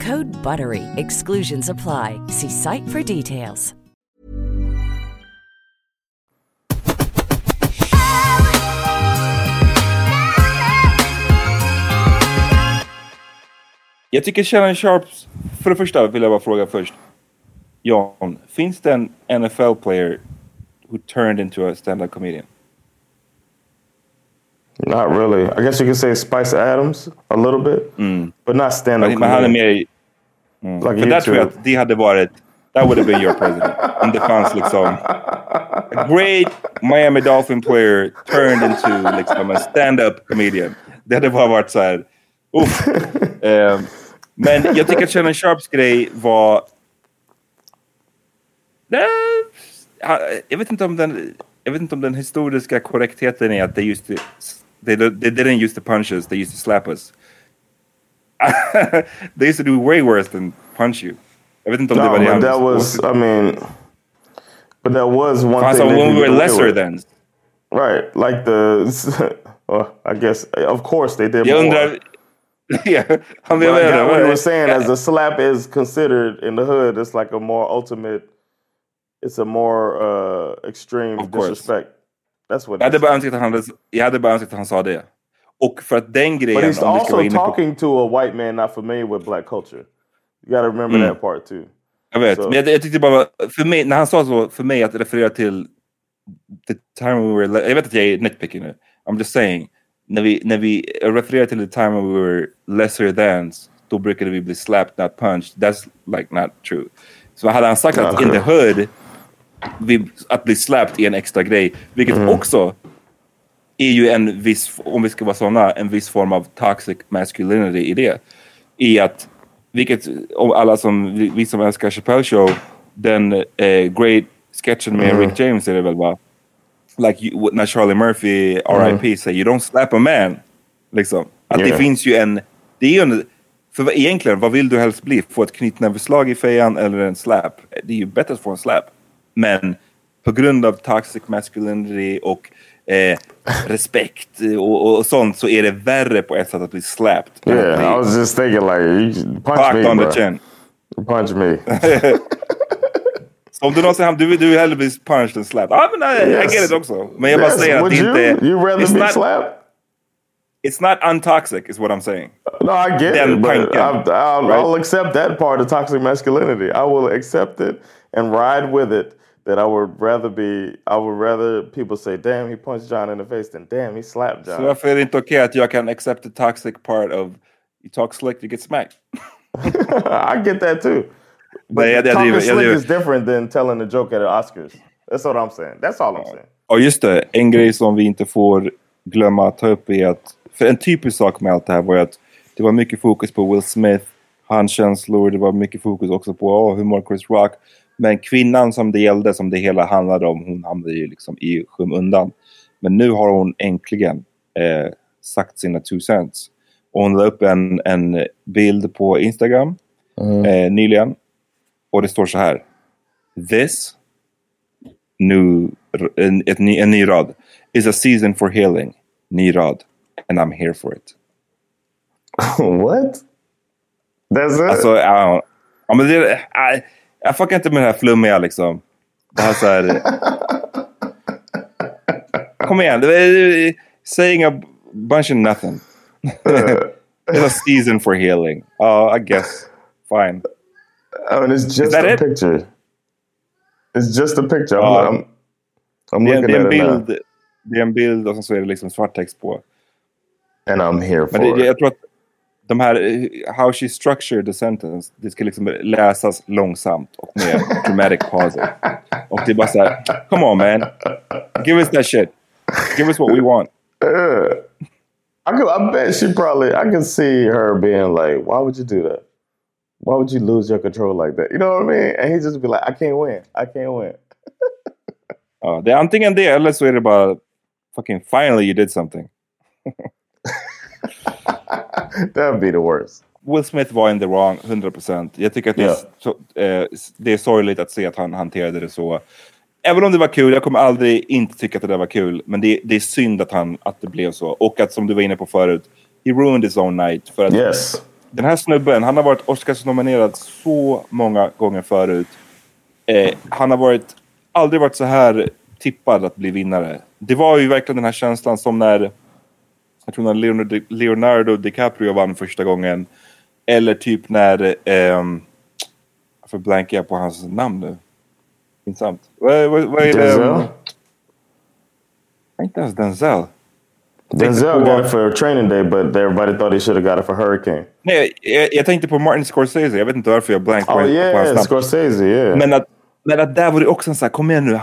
Code BUTTERY. Exclusions apply. See site for details. Jag tycker Shannon Sharps, för det första vill jag bara fråga först. Jan, finns det en NFL player who turned into a stand-up comedian? Not really. I guess you could say Spice Adams a little bit, but not stand up. Men, men han är mer... Mm. Like för där tror jag att det hade varit... That would have been your president. Om det fanns liksom... A great Miami Dolphin player turned into liksom en stand-up comedian. Det hade bara varit så här... Uff. Eh, men jag tycker att Shannon Sharps grej var... Jag vet inte om den... Jag vet inte om den historiska korrektheten är att used to... They, they didn't use to punch us, they used to slap us. they used to do way worse than punch you. Jag vet inte om det No, but that was. I mean, but that was one Fast thing. when we were lesser then. Right, like the. well, I guess, of course, they did more. undrar... ja, han But I menar what you were saying as a slap is considered in the hood. It's like a more ultimate. It's a more uh, extreme disrespect. That's what. Jag hade, bara önskat att han, jag hade bara önskat att han sa det. Och för att den grejen... But he's also inne på- talking to a white man not familiar with black culture. You got to remember Mm. that part too. Jag vet, Så- men jag, jag tyckte bara, för mig, när han sa så, för mig att referera till the time we were, jag vet att jag är nitpicky nu, I'm just saying, när vi, när vi refererar till the time when we were lesser thans, då brukade vi bli slapped, not punched. That's like not true. Så hade han sagt att in the hood, att bli slapped är en extra grej, vilket Mm. också är ju en viss, om vi ska vara sådana, en viss form av toxic masculinity i det. I att, vilket, om alla som, vi, som älskar Chappelle show, den eh, great sketchen med Mm. Rick James är det väl va? Like you, när Charlie Murphy, RIP, Mm. säger you don't slap a man. Liksom. Att det Yeah. finns ju en, det är ju en, för egentligen, vad vill du helst bli? Få ett knytnäveslag i fejan eller en slap? Det är ju bättre att få en slap. Men på grund av toxic masculinity och eh, respekt och, och, och sånt så är det värre på ett sätt att bli slapped. Yeah, I was just thinking like, you punch me, on bro. the chin. Punch me. Om du någonsin ham- du, du vill hellre bli punched än slapped. Ja, men I, Yes. I get it också. Men jag bara Yes, säger att det you? inte... You rather it's be not- slapped? It's not untoxic is what I'm saying. No, I get Den it, but tanken, I'll, I'll, right? I'll accept that part of toxic masculinity. I will accept it and ride with it. That I would rather be, I would rather people say, "Damn, he punched John in the face," than "Damn, he slapped Så John." varför är det inte okej att jag kan accept the toxic part of you talk slick, you get smacked? I get that too. But jag- jag talking jag slick is different than telling a joke at the Oscars. That's what I'm saying. That's all I'm saying. Ja, just det. En grej som vi inte får glömma att ta upp är att... För en typisk sak med allt det här var ju att det var mycket fokus på Will Smith, hans känslor. Det var mycket fokus också på oh, humor Chris Rock. Men kvinnan som det gällde, som det hela handlade om, hon hamnade ju liksom i skymundan. Men nu har hon äntligen eh, sagt sina two cents. Och hon la upp en, en bild på Instagram eh, nyligen. Och det står så här. This new, en, ett ny, en ny rad. Is a season for healing. Ny rad. And I'm here for it. What? That's it? Alltså, ja, men det, jag, jag fuckar inte med det här flummiga liksom. Det här så här... Kom igen. Saying a bunch of nothing. It's a season for healing. Ja, I guess. fine. I mean, it's just a it? picture. It's just a picture. I'm, Ja. I'm, I'm Det looking det, är en bild, det är en bild och sen så är det liksom svart text på. And I'm here for Men det, it. det, jag tror att de här, how she structured the sentence, det ska liksom läsas långsamt och med dramatic pauses. Och det är bara så här, come on man, give us that shit. Give us what we want. Yeah. I could, I bet she probably. I can see her being like, "Why would you do that? Why would you lose your control like that?" You know what I mean? And he just be like, "I can't win. I can't win." Ja, det är antingen det eller så är det bara fucking finally you did something. That'd be the worst. Will Smith var in the wrong, 100%. Jag tycker att det, Ja. är, så, eh, det är sorgligt att se att han hanterade det så. Även om det var kul, jag kommer aldrig inte tycka att det där var kul. Men det, det är synd att, han, att det blev så. Och att som du var inne på förut, he ruined his own night. För att Yes. den här snubben, han har varit Oscars-nominerad så många gånger förut. Eh, han har varit, aldrig varit så här tippad att bli vinnare. Det var ju verkligen den här känslan som när, jag tror när Leonardo, DiCaprio vann första gången. Eller typ när, ehm, varför blankar jag på hans namn nu? Pinsamt. Vad, vad, vad är det? Denzel? Inte ens Denzel. Denzel got it for Training Day, but everybody thought he should have got it for Hurricane. Nej, jag, jag tänkte på Martin Scorsese. Jag vet inte varför jag blankar Oh på yeah, hans namn. Scorsese. Yeah. Men att, men att där var det också en så här, kom igen nu,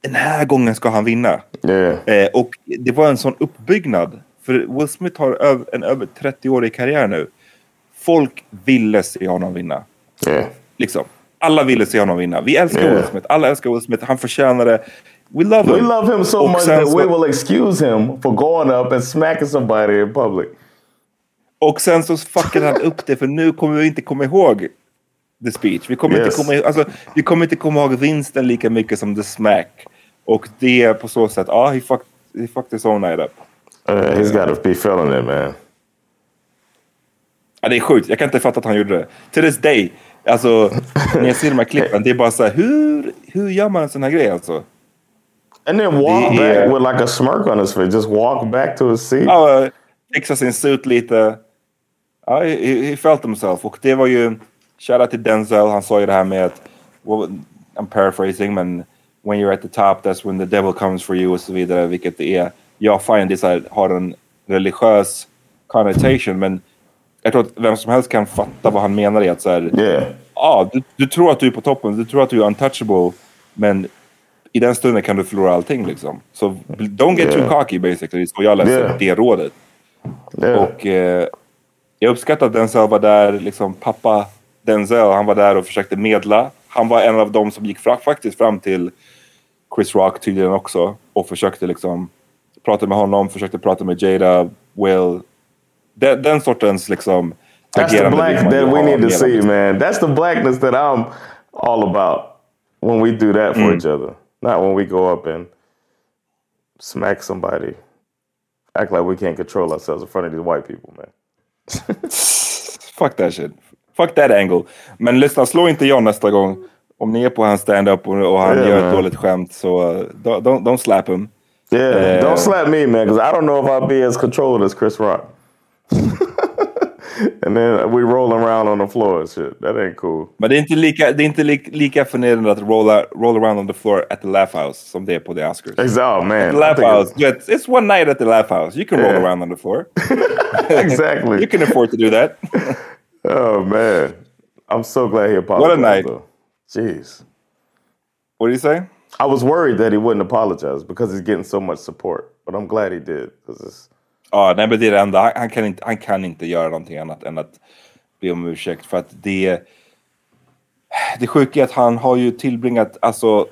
den här gången ska han vinna. yeah. Eh, och det var en sån uppbyggnad. För Will Smith har en över 30-årig karriär nu. Folk ville se honom vinna. Yeah. Liksom. Alla ville se honom vinna. Vi älskar Yeah. Will Smith. Alla älskar Will Smith. Han förtjänar det. We love We him. love him so Och much that we will excuse him for going up and smacking somebody in public. Och sen så fuckade han upp det för nu kommer vi inte komma ihåg the speech. Vi kommer, Yes. inte, komma, ihåg- alltså, vi kommer inte komma ihåg vinsten lika mycket som the smack. Och det är på så sätt, ja, ah, he, fucked, he fucked his own night up. Uh, he's got to be feeling it, man. Ja, det är sjukt, jag kan inte fatta att han gjorde det. To this day, alltså när jag ser de här klippen, det är bara så här, hur, hur gör man en sån här grej alltså? And then walk Det back är- with like a smirk on his face. Just walk back to his seat. Ja, fixa sin suit lite. Ja, he, he felt himself. Och det var ju, shoutout till Denzel, han sa ju det här med att, well, I'm paraphrasing, men when you're at the top that's when the devil comes for you och så vidare, vilket det är. Jag fine, det här, har en religiös connotation, men jag tror att vem som helst kan fatta vad han menar i att så här, Yeah. ja, du, du tror att du är på toppen, du tror att du är untouchable, men i den stunden kan du förlora allting liksom. Så don't get too Yeah. cocky basically, så jag läser Yeah. det rådet. Yeah. Och eh, jag uppskattar att Denzel var där, liksom pappa Denzel, han var där och försökte medla. Han var en av dem som gick fra, faktiskt fram till Chris Rock tydligen också och försökte liksom prata med honom, försökte prata med Jada, Will. Den, den sortens liksom That's the black that we need to see, man. That's the blackness that I'm all about when we do that for Mm. each other. Not when we go up and smack somebody. Act like we can't control ourselves in front of these white people, man. Fuck that shit. Fuck that angle. Men lyssna, slå inte John nästa gång. Om ni är på hans stand-up och, och han Yeah, gör man. ett dåligt skämt så uh, don't, don't slap him. Yeah, Eh, don't slap me, man, because I don't know if I'll be as controlled as Chris Rock. and then we rolling around on the floor and shit. That ain't cool. Men det är inte lika, det är inte li, lika förnedrande att rolla, roll around on the floor at the laugh house som det är på the Oscars. Exactly. Oh, man. At the laugh house, vet, it's one night at the laugh house. You can roll Yeah. around on the floor. exactly. you can afford to do that. Oh man, I'm so glad he apologized. What a night. Though. Jeez. What do you say? I was worried that he wouldn't apologize because he's getting so much support, but I'm glad he did. it's, Ja, nej, men det är det enda. Han, han, kan inte, han kan inte göra någonting annat än att be om ursäkt. För att det... Det sjuka är att han har ju tillbringat alltså,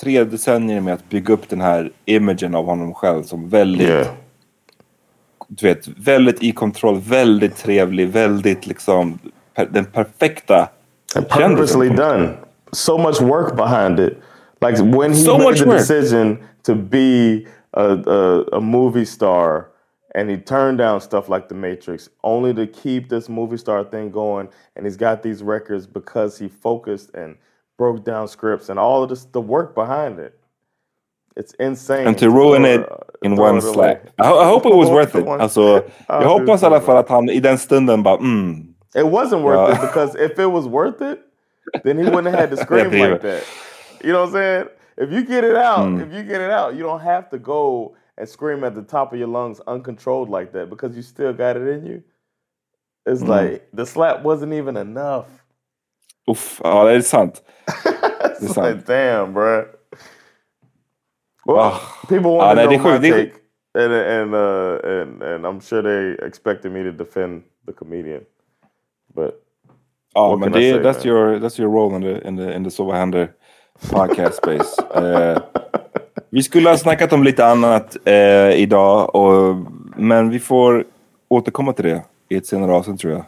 tre decennier med att bygga upp den här imagen av honom själv som väldigt... Yeah. Du vet, väldigt i kontroll, väldigt trevlig, väldigt liksom... Per, den perfekta and purposely done. So much work behind it. Like when he So made much the work. decision to be a, a, a movie star and he turned down stuff like The Matrix only to keep this movie star thing going. And he's got these records because he focused and broke down scripts and all of this, the work behind it. It's insane. And to ruin it in one slap. I, I hope it was worth it. Alltså, jag hoppas i alla fall att han i den stunden bara mm, It wasn't worth it because if it was worth it, then he wouldn't have had to scream like that. You know what I'm saying? If you get it out, Mm. if you get it out, you don't have to go and scream at the top of your lungs uncontrolled like that because you still got it in you. It's Mm. like the slap wasn't even enough. Uff, ja det är sant. Det är It's sant. like, damn, bruh. Well, Ah. people want nej, to know my take, and and uh, and and I'm sure they expected me to defend the comedian, but Ja, what men det, that's man? your, that's your role in the, in the, in the Så vad händer podcast space. Eh, vi skulle ha snackat om lite annat eh, idag, och, men vi får återkomma till det i ett senare avsnitt tror jag.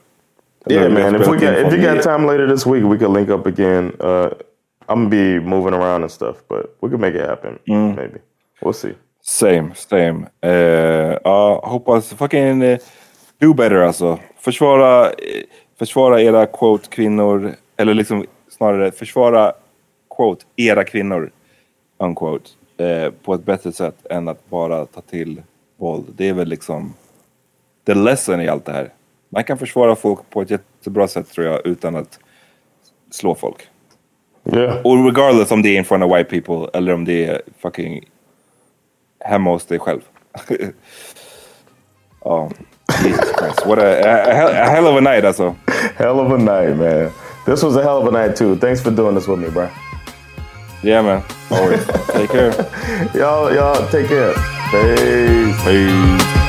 Yeah, Eller man. If we in if you got time later this week, we could link up again. Uh, I'm gonna be moving around and stuff, but we could make it happen. Mm. Maybe we'll see. Same, same. Eh, ja, hoppas fucking eh, do better alltså. Försvara, eh, försvara era quote kvinnor, eller liksom snarare försvara quote era kvinnor, unquote, eh, på ett bättre sätt än att bara ta till våld. Det är väl liksom the lesson i allt det här. Man kan försvara folk på ett jättebra sätt tror jag utan att slå folk. Yeah. Och regardless om det är in front of white people eller om det är fucking hemma hos dig själv. oh, Jesus Christ. What a, a, hell, a hell of a night alltså. Hell of a night, man. This was a hell of a night too. Thanks for doing this with me, bro. Yeah man, always. Take care. y'all, y'all take care. Peace. Peace.